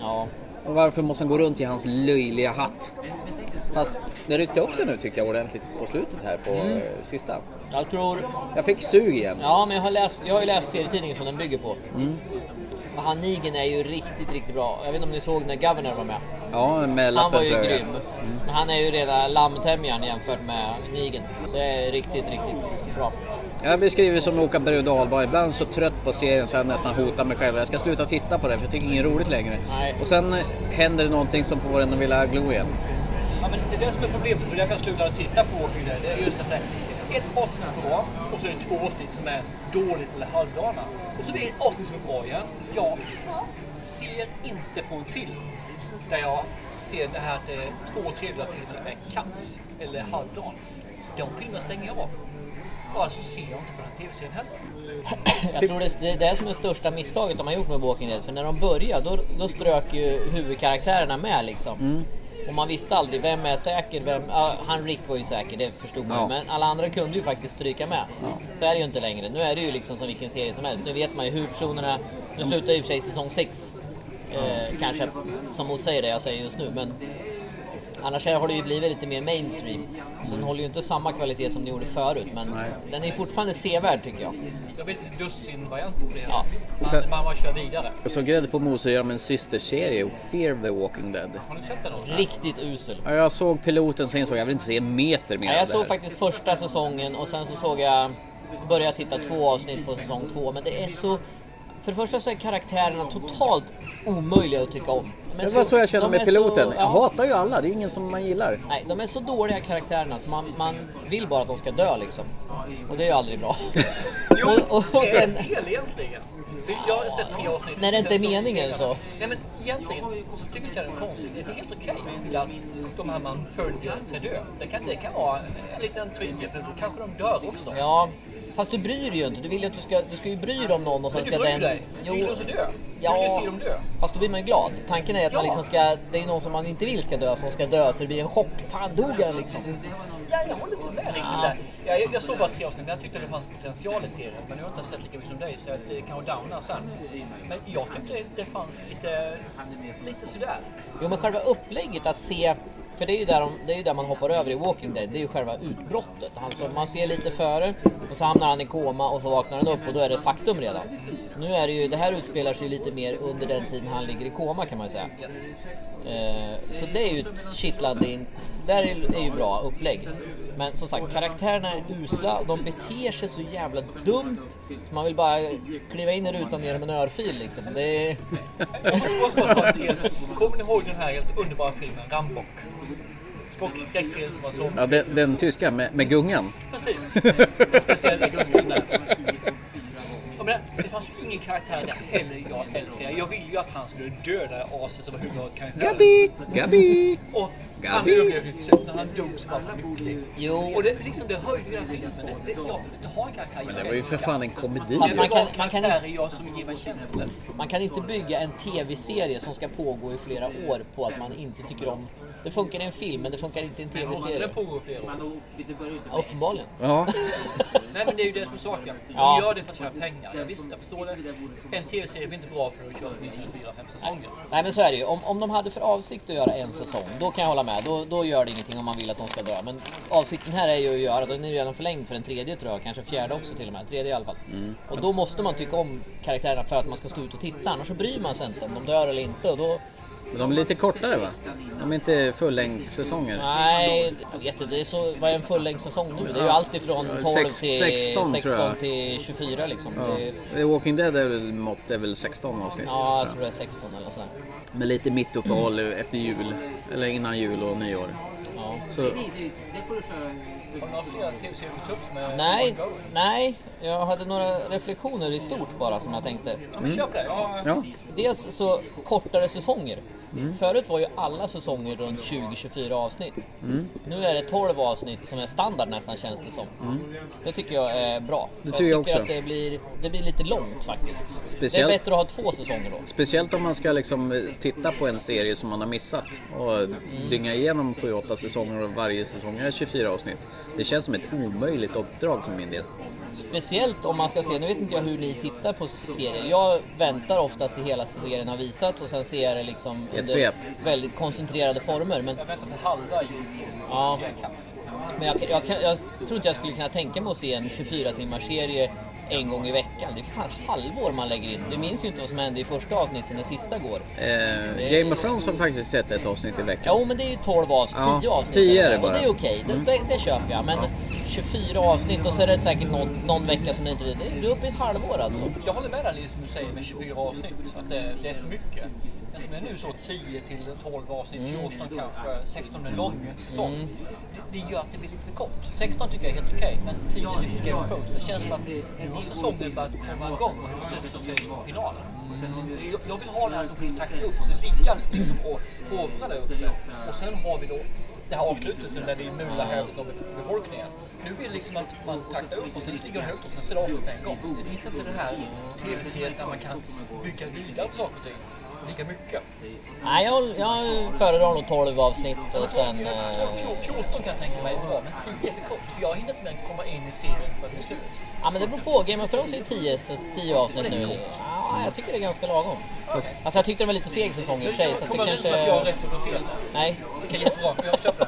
Ja. Och varför måste han gå runt i hans löjliga hatt? Fast det ryckte upp sig nu tyckte jag ordentligt på slutet här på Mm. sista. Jag tror... Jag fick sug igen. Ja, men jag har, läst, jag har ju läst serietidningen som den bygger på. Mm. Och han Negan är ju riktigt, riktigt bra. Jag vet inte om ni såg när Governor var med. Ja, med Han lappen var ju jag. grym. Men han är ju rena lammtämjaren jämfört med Negan. Det är riktigt, riktigt bra. Jag beskriver det som att åka berg och. Ibland så trött på serien så jag nästan hotar mig själv. Jag ska sluta titta på det för jag tycker det är inget roligt längre. Nej. Och sen händer det någonting som får en att vilja glo igen. Ja, men det är det som är problemet. Det är därför jag slutade titta på Walking Dead. Det är just att ett avsnitt som är bra och så är det två avsnitt som är dåligt eller halvdana. Och så är det ett avsnitt som är bra igen. Jag ser inte på en film där jag ser det här att det är två tredjedelar av filmen är kass eller halvdan. De filmerna stänger jag av. Och alltså ser jag inte på den här tv-serien heller. Jag tror det, det är det som är det största misstaget de har gjort med Walking Dead. För när de började då, då strök ju huvudkaraktärerna med liksom. Mm. Och man visste aldrig vem är säker, vem... Ja, han Rick var ju säker, det förstod man ju. Ja. Men alla andra kunde ju faktiskt stryka med. Så är det ju inte längre. Nu är det ju liksom som vilken serie som helst. Nu vet man ju huvudpersonerna... Nu slutar i och för sig säsong 6. Eh, kanske som motsäger det jag säger just nu. Men annars har det ju blivit lite mer mainstream. Så den håller ju inte samma kvalitet som den gjorde förut. Men den är fortfarande sevärd tycker jag. Jag vet inte, dussin-varianter på det. Ja. Man, Sen- man kör vidare. Och så grädde på moset gör de en systerserie, Fear the Walking Dead. Har ni sett den? någon? Riktigt usel. Ja, jag såg piloten sen insåg jag, jag vill inte se en meter mer Ja, jag såg faktiskt första säsongen och sen så såg jag började titta två avsnitt på säsong två men det är så för det första så är karaktärerna totalt omöjliga att tycka om. De är Det var så jag kände de med piloten. så- Jag ja. hatar ju alla, det är ingen som man gillar. Nej, de är så dåliga karaktärerna så man, man vill bara att de ska dö liksom. Och det är ju aldrig bra. och, och, och Det är sen, fel egentligen. Jag har sett tre avsnitt. När det inte är sen meningen så. Nej men egentligen så tycker jag inte det är konstigt. Det är helt okej att de här man följer sig dö. Det kan, det kan vara en liten trigger för då kanske de dör också. ja, fast du bryr dig ju inte. Du vill ju att du ska, du ska ju bry dig om någon och sen ska den... dig. Du vill också dö. Du vill ju se dem dö. Fast då blir man ju glad. Tanken är att man Ja. liksom ska, det är någon som man inte vill ska dö som ska dö så det blir en chock. Fan dog han liksom? Ja, jag håller inte med riktigt där. Ja, jag, jag såg bara tre avsnitt men jag tyckte det fanns potential i serien. Men jag har inte sett lika mycket som dig så det kan vara downa sen. Men jag tyckte det fanns lite, lite sådär. Jo men själva upplägget att se för det är, ju där de, det är där man hoppar över i Walking Dead, det är ju själva utbrottet. Alltså man ser lite före och så hamnar han i koma och så vaknar han upp och då är det ett faktum redan. Nu är det ju, det här utspelar sig lite mer under den tiden han ligger i koma kan man ju säga. Eh, så det är ju ett kittlande, in, där är, är ju bra upplägg. Men som sagt, karaktärerna är usla, de beter sig så jävla dumt. Så man vill bara kliva in i rutan och ge dem en örfil liksom. Det är... Jag måste bara ta en tes. Kommer ni ihåg den här helt underbara filmen Rambock? Skräck- Skräckfilm som var så. Ja, den, den tyska med, med gungan. Precis. Den speciella gungan där. Ja, men det fanns ju ingen karaktär där heller jag älskar. Jag ville ju att han skulle döda aset som var huvudkaraktären. Gabi! Gabi! Och han ju slut. När han dog så var han lycklig. Jo. Och det, liksom, det höjde ju den filmen. Det, jag vill inte ha en karaktär Men det var ju för fan en komedi. Fast man kan, man, kan, karaktärer jag som ger mig känslor. man kan inte bygga en tv-serie som ska pågå i flera år på att man inte tycker om... Det funkar i en film, men det funkar inte i en tv-serie. den pågå i flera år? Ja, uppenbarligen. Ja. Nej men det är ju det som är saken. De Ja. gör det för att tjäna pengar. Jag visst, jag förstår det. En tv-serie blir inte bra för att köra fyra, fem säsonger. Nej men så är det ju. Om, om de hade för avsikt att göra en säsong, då kan jag hålla med. Då, då gör det ingenting om man vill att de ska dö. Men avsikten här är ju att göra, den är ju redan förlängd för en tredje tror jag, kanske fjärde också till och med. Tredje i alla fall. Mm. Och då måste man tycka om karaktärerna för att man ska stå ut och titta. Annars så bryr man sig inte om de dör eller inte. Och då, Men de är lite kortare va? De är inte fullängdssäsonger. nej, jag vet inte. Det är så, vad är en fullängdssäsong nu? Det är ju allt ifrån 12 Sex- till 16 tror jag. till 24 liksom. Ja. Det Walking Dead är väl, mått är väl 16 avsnitt. ja, jag tror det är 16 eller sådär. Med lite mittuppehåll efter jul. Eller innan jul och nyår. Ja. Så, Har du några fler tv-serier på tupp som är Nej, nej. Jag hade några reflektioner i stort bara som jag tänkte. Ja, men kör på det. Ja. ja. Dels så kortare säsonger. Mm. Förut var ju alla säsonger runt 20-24 avsnitt. Mm. Nu är det 12 avsnitt som är standard nästan känns det som. Mm. Det tycker jag är bra. Det tycker jag tycker också. att det blir, det blir lite långt faktiskt. Speciellt- Det är bättre att ha två säsonger då. Speciellt om man ska liksom eh, titta på en serie som man har missat och Mm. dynga igenom 7-8 säsonger och varje säsong är 24 avsnitt. Det känns som ett omöjligt uppdrag för min del. Speciellt om man ska se, nu vet inte jag hur ni tittar på serier. Jag väntar oftast till hela serien har visats och sen ser jag det liksom svep. väldigt koncentrerade former. Men, Jag väntar på halva ja, men jag, jag, kan- jag tror inte jag skulle kunna tänka mig att se en 24 timmars serie en gång i veckan. Det är fan halvår man lägger in. Vi minns ju inte vad som hände i första avsnittet när sista går. Eh, Game of Thrones har faktiskt sett ett avsnitt i veckan. Jo men det är ju 12 avsnitt, Ja, 10 avsnitt. 10 är det bara. Och det är okej, det, det, det köper jag. Men 24 avsnitt och så är det säkert någon, någon vecka som det inte det är uppe i ett halvår alltså. Jag håller med dig Liz, som du säger med 24 avsnitt. Att det, det är för mycket. Men som det är nu så 10 till 12 avsnitt, 14 kanske, 16 en lång säsong. Mm. Det, det gör att det blir lite för kort. 16 tycker jag är helt okej, men 10 tycker jag är för Det känns som att nu har säsongen börjat komma igång och så ser det som finalen. Jag, jag vill ha det här att de takta upp och så ligga liksom och hovra där uppe. Och sen har vi då det här avslutet där vi mular hälften av bef- befolkningen. Nu blir det liksom att man taktar upp och sen ligger de högt och sen så är det avslut på en gång. Det finns inte den här tv-serien där man kan bygga vidare på saker och ting lika mycket. Nej, jag, jag föredrar nog 12 avsnitt och sen... Eh, 14 kan jag tänka mig men 10 är för kort. För jag hinner inte med att komma in i serien för det är slut. ja, men det beror på. Game of Thrones är ju 10, så 10 avsnitt nu. Ja, jag tycker det är ganska lagom. Alltså jag tyckte det var lite seg säsong i och för sig. Så att det Kommer du kanske... att jag har rätt och fel? Nej. Okej, jättebra. Jag köper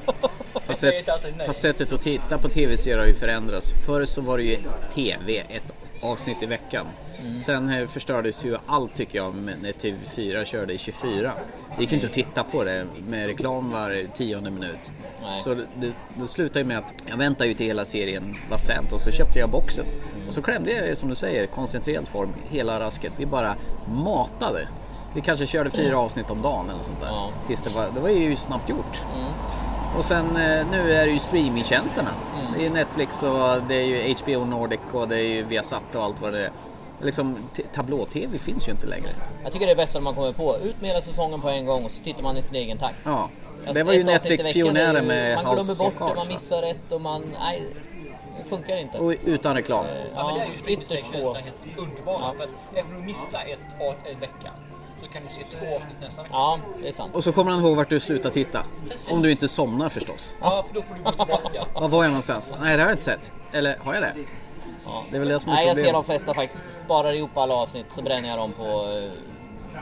det. Fast sättet att titta på tv-serier har ju förändrats. Förr så var det ju TV, ett avsnitt i veckan. Mm. Sen eh, förstördes ju allt tycker jag när TV4 körde i 24. Det gick inte att titta på det med reklam var tionde minut. Nej. Så det, det, slutade ju med att jag väntade ju till hela serien var sänd och så köpte jag boxen. Och så klämde jag som du säger koncentrerad form hela rasket. Vi bara matade. Vi kanske körde fyra avsnitt om dagen eller sånt där. Tills det, var, det var ju snabbt gjort. Och sen eh, nu är det ju streamingtjänsterna. Det är Netflix och det är ju HBO Nordic och det är ju Viasat och allt vad det är. Liksom, tablå-tv finns ju inte längre. Jag tycker det är bäst om man kommer på. Ut med hela säsongen på en gång och så tittar man i sin egen takt. Ja, Alltså, det var ju ett avsnitt i Netflix veckan är pionjärer ju- med Man glömmer House bort of det, Cards. man missar rätt och man... Nej, det funkar inte. Och utan reklam. Ja, men det är ju ytterst få. helt underbara. För att även om du missar ett av en vecka så kan du se två avsnitt nästa vecka. Ja, det är sant. Och så kommer han ihåg vart du slutar titta. Precis. Om du inte somnar förstås. Ja, för då får du gå tillbaka. Var var jag någonstans? Nej, det har jag inte sett. Eller har jag det? Det är väl det som är Nej, jag ser de flesta faktiskt. Sparar ihop alla avsnitt så bränner jag dem på eh,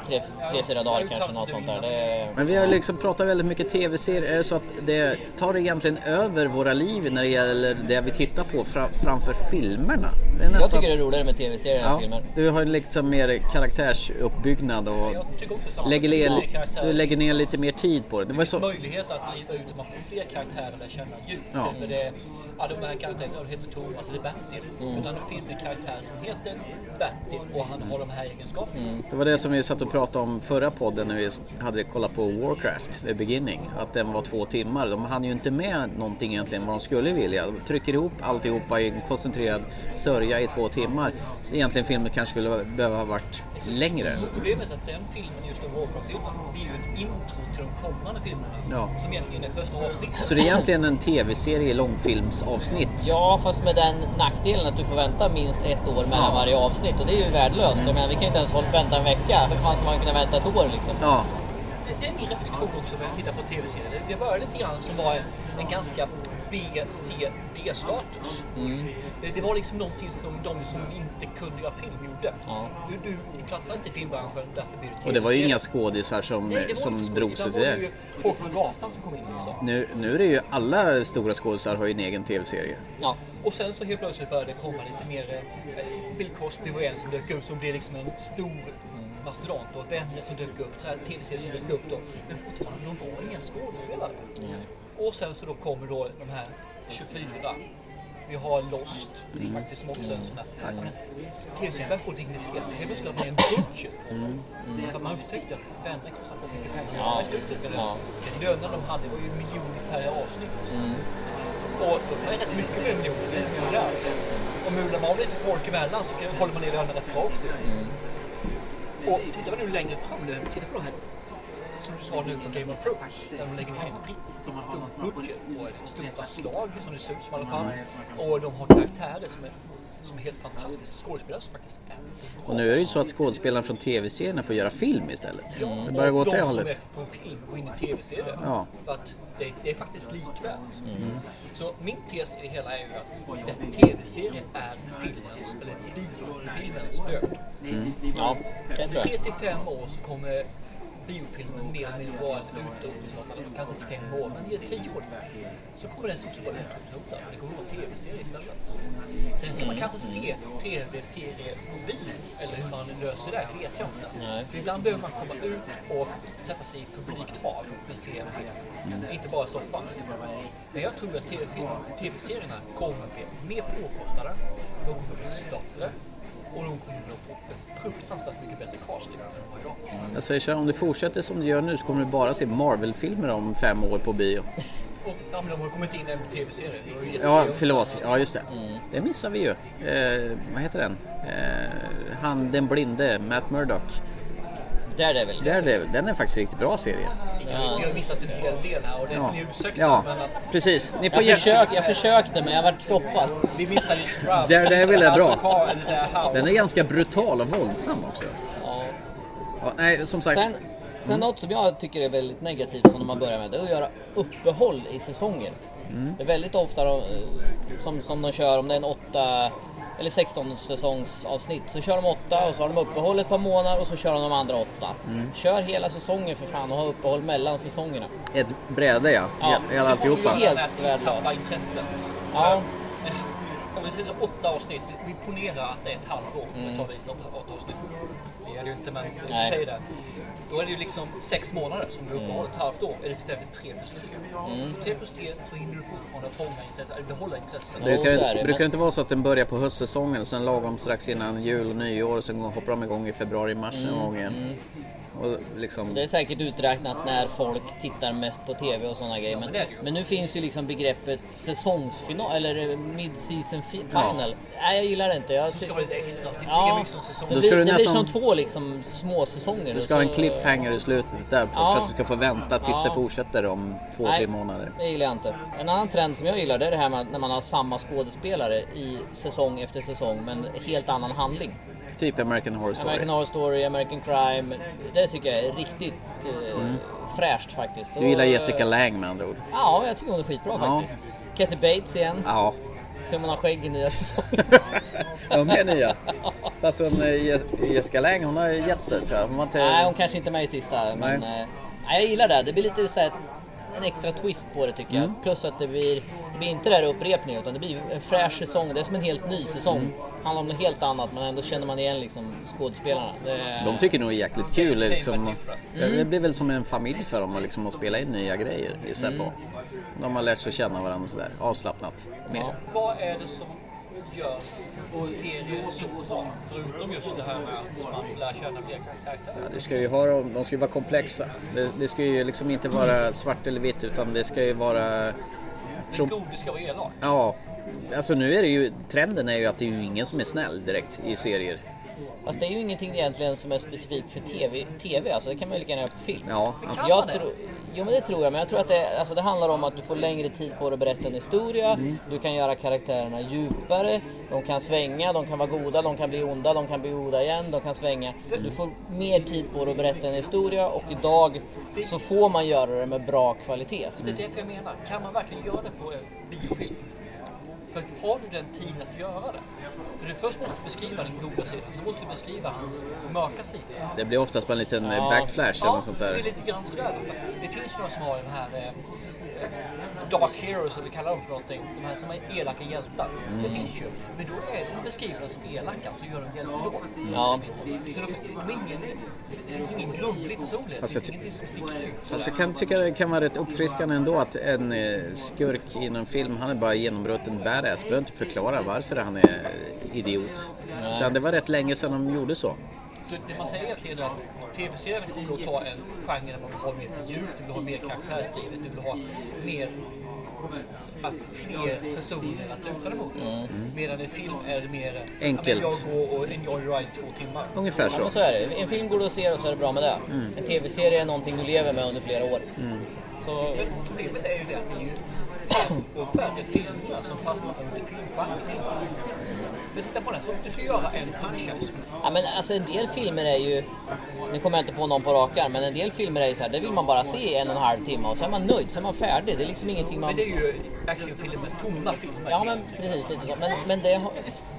tre, tre fyra dagar kanske. Något sånt där. Det. Men vi har liksom pratat väldigt mycket tv-serier. Är det så att det tar egentligen över våra liv när det gäller det vi tittar på fra, framför filmerna? Är Jag tycker det är roligare med tv-serier än Ja, filmer. du har liksom mer karaktärsuppbyggnad och lägger ner, du lägger ner lite mer tid på det. Det Det finns så... möjlighet att driva ut att man får fler karaktärer där känna djup. Ja. För det, ja, de här karaktärerna heter Thomas eller Bertil. Mm. Utan nu finns det en karaktär som heter Bertil och han har de här egenskaperna. Det var det som vi satt och pratade om förra podden när vi hade kollat på Warcraft, The Beginning. Att den var två timmar. De hann ju inte med någonting egentligen vad de skulle vilja. De trycker ihop alltihopa i en koncentrerad sörja i två timmar. Så egentligen filmen kanske skulle behöva ha varit längre. Så problemet är att den filmen, just den Warcraft-filmen, blir ju ett intro till de kommande filmerna. Ja. Som egentligen är första avsnittet. Så det är egentligen en tv-serie i långfilmsavsnitt. Ja, fast med den nackdelen att du får vänta minst ett år mellan Ja. varje avsnitt. Och det är ju värdelöst. Jag menar, vi kan ju inte ens hålla, vänta en vecka. Hur fan ska man kunna vänta ett år liksom? Ja. Det, det är min reflektion också när jag tittar på tv-serier. Det, det började lite grann som var en, en ganska B, C, D-status. Mm. Det, det var liksom någonting som de som inte kunde göra film gjorde. Du, du, du platsar inte i filmbranschen, därför blir det Och det var ju inga skådisar som, Nej, som drog sig till Det var det. ju folk från gatan som kom in liksom. Nu, nu är det ju alla stora skådisar har ju en egen tv-serie. Ja. Och sen så helt plötsligt började det komma lite mer... eh, Bill Cosby var en som dök upp som blev liksom en stor mastodont och vänner som dök upp, tv-serier som dök upp då. Men fortfarande, de var inga skådespelare. Och sen så då kommer då de här 24. Vi har Lost, Mm. faktiskt som också är en sån där. Tv-serien börjar få dignitet. Helt plötsligt har man en budget på Mm. För man upptäckte att vänner kostar på mycket pengar Ja. i slutet. Ja. Den lönen de hade var ju miljoner per avsnitt. Mm. Och då kan man rätt mycket för en miljon. Det är. Alltså. Och mular man av lite folk emellan så håller man ner lönen rätt bra också. Mm. Och tittar vi nu längre fram, nu, titta på de här som du sa nu på Game of Thrones, där de lägger ner en riktigt stor budget på stora slag som det ser ut som i alla fall. Och de har karaktärer som är, som är helt fantastiska. Skådespelare som faktiskt Och nu är det ju så att skådespelarna från tv-serierna får göra film istället. Ja, Det börjar gå åt det de hållet. som är från film går in i tv-serier. Ja. För att det, det är faktiskt likvärt. Mm. Så min tes i det hela är ju att tv-serien är filmens, eller biofilmens död. Mm. Ja, Om jag. tre till fem år så kommer biofilmen mer eller mindre vara en utrotningshotad, kanske inte fem år, men i tio år så kommer den också vara utrotningshotad. Det kommer vara tv-serie istället. Sen kan man kanske se tv-serier bio, eller hur man man löser det, det vet jag inte. För ibland behöver man komma ut och sätta sig i publikt hav att se en film. Mm. Inte bara i soffan. Men jag tror att TV-serierna kommer bli mer påkostade, de kommer bli större och de kommer att få en fruktansvärt mycket bättre casting än idag. Jag säger så här, om det fortsätter som det gör nu så kommer du bara se Marvel-filmer om fem år på bio. Och ja, men de har kommit in i en TV-serie. Ja, förlåt. Ja, just det. Det missar vi ju. Eh, vad heter den? Eh, han den blinde, Matt Murdock. Daredevil. Daredevil. Den är faktiskt riktigt bra serie. Vi har- Vi har missat en hel del här och det får Ja, ni ursäkta. ja Men att precis. Ni får Jag, försökte, jag försökte men jag varit stoppad. vi missade ju Scrubs. Daredevil är bra. Den är ganska brutal och våldsam också. Ja. Ja, nej, som sagt. Sen, sen något som jag tycker är väldigt negativt som de har börjat med, det är att göra uppehåll i säsonger. Mm. Det är väldigt ofta de, eh, som, som de kör, om det är en 8 eller 16 säsongsavsnitt, så kör de 8 och så har de uppehåll ett par månader och så kör de de andra 8. Mm. Kör hela säsongen för fan och ha uppehåll mellan säsongerna. Ett bräde ja. Ja. Hela alltihopa. Helt värdelöst. intresset. Ja. Om vi säger så åtta avsnitt, vi ponerar att det är ett halvår. Mm. Mm. tar vi åtta, åtta avsnitt. Det är det ju inte, men vi säger det. Då är det ju liksom sex månader som du uppehåller ett halvt år. Eller istället för tre plus tre. Mm. Tre plus tre så hinner du fortfarande fånga intresset, eller behålla intresset. Brukar, brukar det inte vara så att den börjar på höstsäsongen sen lagom strax innan jul och nyår och sen hoppar de igång i februari, mars Mm, någon gång igen? Och liksom, Det är säkert uträknat när folk tittar mest på TV och sådana grejer. Men, men nu finns ju liksom begreppet säsongsfinal eller eh, mid-season fi- Ja. final. Nej, jag gillar det inte. Jag Så ska det vara lite extra. Så inte Ja, lika mycket som säsong. det, blir, det nästan- som två liksom små säsonger. du ska ha en så- cliffhanger i slutet där Ja. för att du ska få vänta tills Ja. det fortsätter om två, Nej. tre månader. Det gillar jag inte. En annan trend som jag gillar det är det här med när man har samma skådespelare i säsong efter säsong men helt annan handling. Typ American Horror Story. American Horror Story, American Crime. Det tycker jag är riktigt eh, Mm. fräscht faktiskt. Du gillar Och, eh, Jessica Lange med andra ord. Ja, jag tycker hon är skitbra Ja. faktiskt. Kathy Bates igen. Ja, Se om hon har skägg i nya säsongen. de är nya. Fast hon, eh, Je- Jessica Lange hon har gett sig tror jag. Hon inte... Nej, hon kanske inte är med i sista. Men Nej. eh, nej, jag gillar det. Det blir lite så här, en extra twist på det tycker jag. Mm. Plus att det blir, det blir inte det här upprepningen utan det blir en fräsch säsong. Det är som en helt ny säsong. Mm. Handlar om något helt annat men ändå känner man igen liksom skådespelarna. Det, De tycker nog det är jäkligt kul. Liksom. Mm. Det blir väl som en familj för dem att, liksom, att spela in nya grejer gissar Mm. på. De har lärt sig känna varandra sådär avslappnat. Mer. Vad är det som gör serier så bra? Förutom just det här med att man lära känna fler karaktärer. Ja, det ska ju ha, de ska ju vara komplexa. Det, det ska ju liksom inte vara svart eller vitt utan det ska ju vara... Den Pro- gode ska vara elak. ja, alltså nu är det ju... Trenden är ju att det är ju ingen som är snäll direkt i serier. Fast det är ju ingenting egentligen som är specifikt för TV. TV alltså det kan man ju lika gärna göra på film. Ja, kan jag man det? tror, jo men det tror jag, men jag tror att det, alltså det handlar om att du får längre tid på dig att berätta en historia. Mm. Du kan göra karaktärerna djupare. De kan svänga, de kan vara goda, de kan bli onda, de kan bli goda igen, de kan svänga. Du får mer tid på dig att berätta en historia och idag så får man göra det med bra kvalitet. Fast det är därför jag menar, kan man verkligen göra det på en biofilm? För har du den tiden att göra det? För du först måste beskriva den goda sidan, sen måste du beskriva hans mörka sida. Det blir oftast bara en liten eh, Ja. backflash eller Ja, något sånt det där. är lite grann sådär. Det finns några som har den här eh, Dark Heroes, eller kallar dem för någonting. De här som är elaka hjältar. Mm. Det finns ju. Men då är de beskrivna som elaka, så gör de hjälte då. Ja. Så de, de är ingen, det finns ingen grumlig personlighet. Fast Det jag finns ingenting som sticker ut. Sådär. jag kan tycka det kan vara rätt uppfriskande ändå att en eh, skurk i någon film, han är bara genomrutten badass. Behöver inte förklara varför han är idiot. Utan det var rätt länge sedan de gjorde så. Så det man säger egentligen är att tv-serien kommer att ta en genre där man vill ha mer djup, du vill ha mer karaktärsdrivet, du vill ha mer att fler personer att luta dig mot. Medan en film är mer Enkelt. Jag går och enjoy ride två timmar. Ungefär så. så är det. En film går du och ser och så är det bra med det. Mm. En TV-serie är någonting du lever med under flera år. Mm. Så, Men problemet är ju det att det är ju färre och färre filmer som passar under filmgenren. Titta på den, så du ska göra en franchise. Ja men alltså en del filmer är ju, nu kommer jag inte på någon på rak arm, men en del filmer är ju så här, det vill man bara se i en och en halv timme och så är man nöjd, så är man färdig. Det är liksom ingenting man... Men det är ju actionfilmer, tomma filmer. Ja men precis, lite så. Men, men det,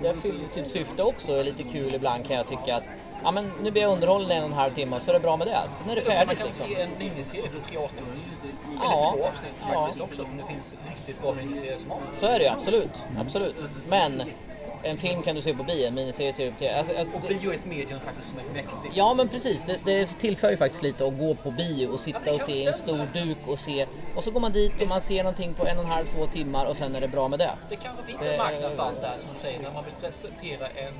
det fyller sitt syfte också, är lite kul ibland kan jag tycka att Ja men nu blir jag underhållen i en och en halv timme så är det bra med det. Sen är det Man färdigt kan liksom. se en miniserie på tre avsnitt. Eller Ja. två avsnitt Ja. faktiskt också, för det finns riktigt bra miniserier som har Så är det ju absolut, absolut. Men En film kan du se på bio, en miniserie ser du på tv. Alltså, Och bio är ett medium faktiskt som är mäktigt. Ja men precis, det, det tillför ju faktiskt lite att gå på bio och sitta det och se en stor duk och se och så går man dit och man ser någonting på en och en halv, två timmar och sen är det bra med det. Det kanske finns en marknad för allt det här som säger när man vill presentera en,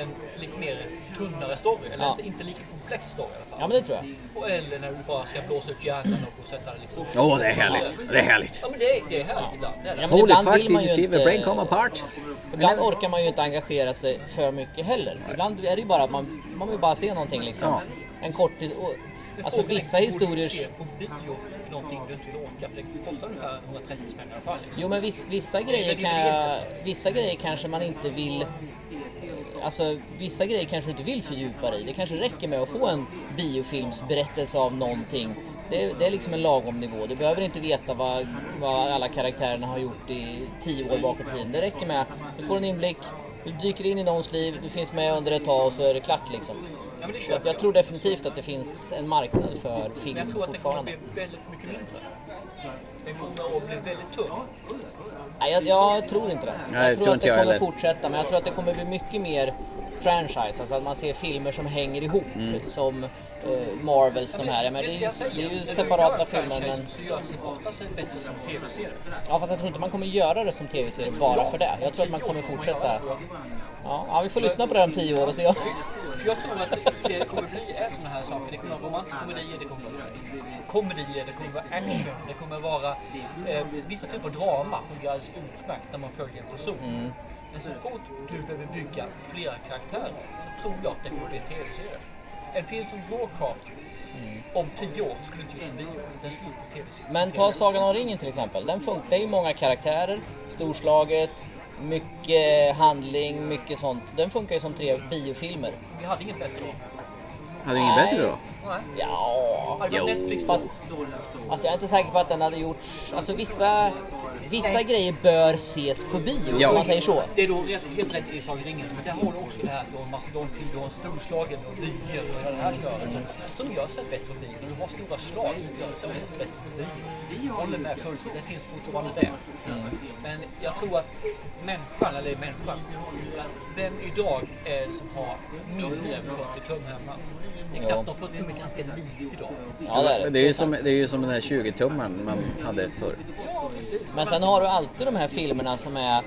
en lite mer tunnare story. Eller Ja. inte, inte lika komplex story i alla fall. Ja men det tror jag. Och eller när du bara ska blåsa ut hjärnan och sätta det liksom... Åh, det är härligt. Det är härligt. Ja men det är, det är härligt ibland. Det är det. Ja, Holy ibland fuck, vill man did you see the brain come apart? Ibland orkar man ju inte engagera sig för mycket heller. Ibland är det ju bara att man, man vill bara se någonting liksom. Ja. En kort... Och, alltså vissa historier... du se på bio för någonting du inte vill åka? För det kostar ungefär 130 spänn i alla fall. Liksom. Jo men viss, vissa Det grejer kan. Vissa grejer kanske man inte vill Alltså vissa grejer kanske du inte vill fördjupa dig i. Det kanske räcker med att få en biofilmsberättelse av någonting. Det, är- det är liksom en lagom nivå. Du behöver inte veta vad, vad alla karaktärerna har gjort i tio år bakåt i tiden. Det räcker med att du får en inblick, du dyker in i någons liv, du finns med under ett tag och så är det klart liksom. Ja, det Så jag tror definitivt att det finns en marknad för Men film jag tror att det kommer fortfarande. bli väldigt mycket mindre. Den kommer att bli väldigt tunn. Nej, jag, jag tror inte det. Nej, jag tror tror att inte det jag kommer heller. fortsätta, men jag tror att det kommer bli mycket mer franchise, alltså att man ser filmer som hänger ihop Mm. som eh, Marvels de här. Men det är ju, det är ju separata filmer men... Ja fast jag tror inte man kommer göra det som tv-serie bara för det. Jag tror att man kommer fortsätta. Ja, ja vi får lyssna på det om tio år och se. För jag tror att det kommer bli sådana här saker. Det kommer vara romantiska komedier, det kommer vara komedier, det kommer vara action, det kommer vara eh, vissa typer av drama fungerar alldeles utmärkt när man följer en person. Mm. Men så fort du behöver bygga flera karaktärer så tror jag att det kommer bli en tv-serie. En film som Warcraft om tio år skulle inte just bli den skulle på tv-serie. Men ta Sagan om ringen till exempel. Den funkar. Det är ju många karaktärer, storslaget, mycket handling, mycket sånt. Den funkar ju som tre biofilmer. Vi hade inget bättre då. Hade du inget bättre då? Nej. Ja, Ja, det Netflix då. fast alltså jag är inte säker på att den hade gjorts... Alltså vissa, vissa grejer bör ses på bio Ja. om man säger så. Det är då rätt, helt rätt i Sagan om ringen, men där har du också det här en mastodontfilm, du har en storslagen och vyer och hela det här köret som, som gör sig bättre på bio. Du har stora slag som gör sig bättre på bio. Håller med fullständigt, det finns fortfarande det. Men jag tror att människan, eller människan, vem idag är det som har mindre än 40 tum hemma? Det är knappt, de 40 tum är ganska litet idag. Men det är ju som, det är ju som den här 20-tummaren man hade förr. Ja, precis. Men sen har du alltid de här filmerna som är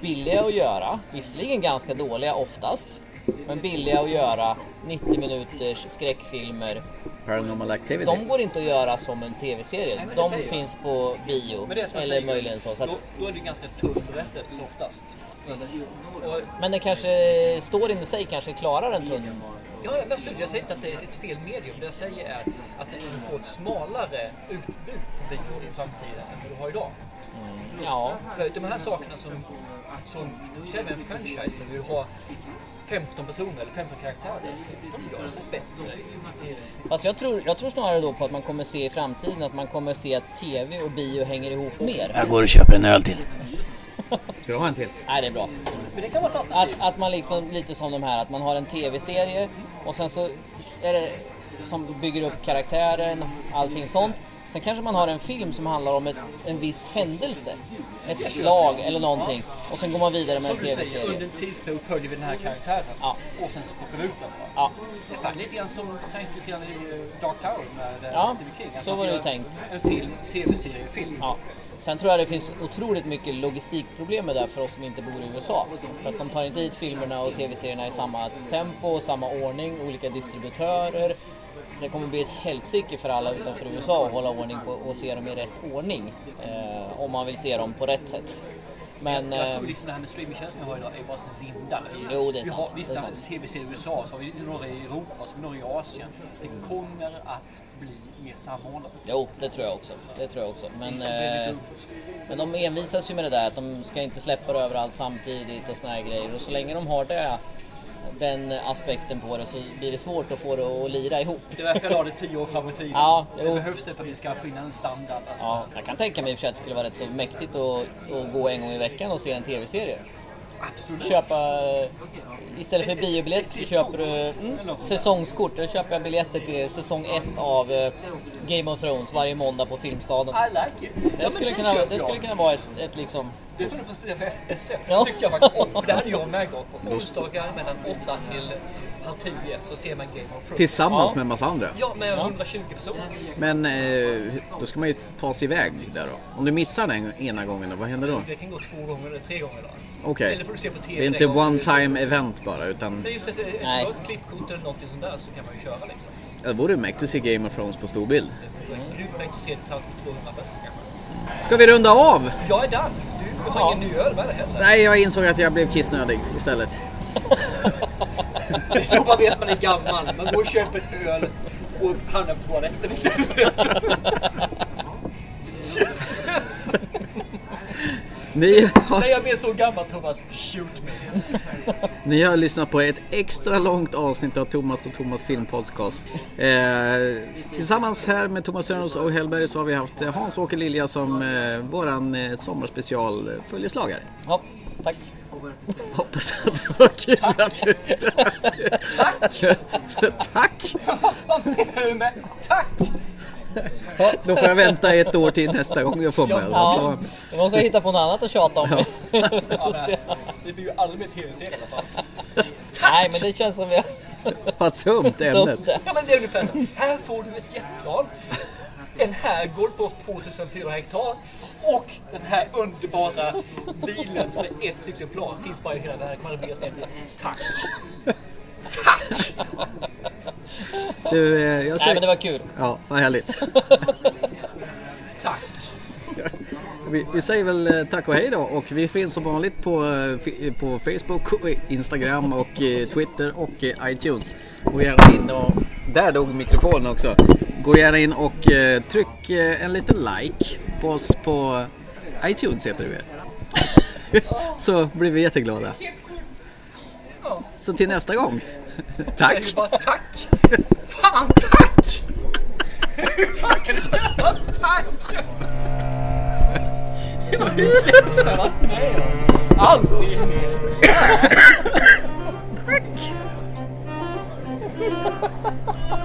billiga att göra. Visserligen ganska dåliga oftast. Men billiga att göra. 90 minuters skräckfilmer. Paranormal Activity. De går inte att göra som en tv-serie. Nej, De säger jag. finns på bio. Men det är som jag Eller säger, möjligen så. så att, Då, då är det ganska tunn berättelse oftast. Men det kanske, storyn i sig kanske klarar en tunn. Ja, absolut. Jag säger inte att det är ett fel medium. Det jag säger är att du får ett smalare utbud på bio i framtiden än vad du har idag. Ja. För de här sakerna som, som kräver en franchise där du har 15 personer eller 15 karaktärer, de gör sig bättre. Fast jag tror, jag tror snarare då på att man kommer se i framtiden att man kommer se att tv och bio hänger ihop mer. Jag går och köper en öl till. Ska du ha en till? Nej, det är bra. Men det kan vara Att, att man liksom, lite som de här, att man har en tv-serie och sen så är det som bygger upp karaktären, allting sånt. Sen kanske man har en film som handlar om ett, en viss händelse. Ett slag eller någonting. Och sen går man vidare med en tv-serie. under en tidsperiod följer vi den här karaktären. Ja. Och sen så plockar vi ut den bara. Ja. Det är fan lite grann som tänkt lite grann i Dark Tower med eh, Ja, Stephen King. Att så var det ju tänkt. En film, tv-serie, film. Ja. Sen tror jag det finns otroligt mycket logistikproblem med det för oss som inte bor i USA. För att de tar inte dit filmerna och tv-serierna i samma tempo, samma ordning, olika distributörer. Det kommer bli ett helsike för alla utanför USA att hålla ordning på och se dem i rätt ordning. Eh, om man vill se dem på rätt sätt. Men... jag eh, tror liksom det här med streamingtjänsten vi har idag är bara så linda. Jo, det är vi sant. har Det är vissa tv-serier i USA, så har vi några i Europa, så har vi några i Asien. Det kommer att bli samordnat. Jo, det tror jag också. Det tror jag också. Men, eh, men de envisas ju med det där att de ska inte släppa det överallt samtidigt och såna här grejer. Och så länge de har det, den aspekten på det så blir det svårt att få det att lira ihop. Det är därför jag la det tio år fram i tiden. Ja, det behövs det för att vi ska finna en standard. Alltså. Ja, jag kan tänka mig i och för sig att det skulle vara rätt så mäktigt att, att gå en gång i veckan och se en tv-serie. Absolut. Köpa, eh, istället för biobiljett så köper du mm, säsongskort. Då köper jag biljetter till säsong 1 av eh, Game of Thrones varje måndag på Filmstaden. I like it. Det Ja, skulle, men kunna, det skulle kunna vara ett, ett liksom... Det får du presentera för SF. Ja. Det tycker jag faktiskt om. För det hade jag med gått på. Onsdagar mellan 8 till halv 10 så ser man Game of Thrones. Tillsammans ja. med en massa andra. Ja, med 120 personer. Men eh, då ska man ju ta sig iväg där då. Om du missar den ena gången då, vad händer då? Det kan gå två gånger eller tre gånger då. Okej. Eller får du se på TV Det är inte one time event bara utan Men just det, eftersom du Nej. har ett klippkort eller någonting sånt där så kan man ju köra liksom. det vore mäktigt att se Game of Thrones på storbild. Grymt mäktigt att se tillsammans med 200 personer kanske. Ska vi runda av? Jag är done. Du har ingen ny öl med dig heller. Nej, jag insåg att jag blev kissnödig istället. Är då man vet att man är gammal. Man går och köper en öl och hamnar på toaletten istället. Jesus! Ni har, När jag blir så gammal Thomas, shoot me. ni har lyssnat på ett extra långt avsnitt av Thomas och Thomas filmpodcast. Eh, tillsammans här med Thomas Sörnros och Hellberg så har vi haft Hans-Åke Lilja som eh, våran eh, sommarspecial följeslagare. Ja, tack. Hoppas att det var kul att du... Tack! Tack! Vad menar du med tack? Ja, då får jag vänta ett år till nästa gång jag får med. Ja, Alltså, då måste jag hitta på något annat att tjata om. Ja, men det blir ju aldrig mer tv-serie i alla fall. Nej, men det känns som vi har... vad tumt ämnet. Ja men det är ungefär så. Här får du ett jetplan. En herrgård på 2400 hektar. Och den här underbara bilen som är ett stycken plan. Finns bara i hela världen. Kan man bli ett Tack! Tack! Du, eh, jag Nej, men det var kul. Ja, vad härligt. Tack! Vi, vi säger väl eh, tack och hej då och vi finns som vanligt på, eh, på Facebook, Instagram och Twitter och iTunes. Gå gärna in och... Där dog mikrofonen också. Gå gärna in och tryck en liten like på oss på iTunes heter det väl. Så blir vi jätteglada. Så till nästa gång. Tack! Bara tack! Fan tack! Hur fan kan du säga tack? Det var det sämsta jag varit med om. Aldrig mer.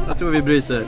Jag tror vi bryter.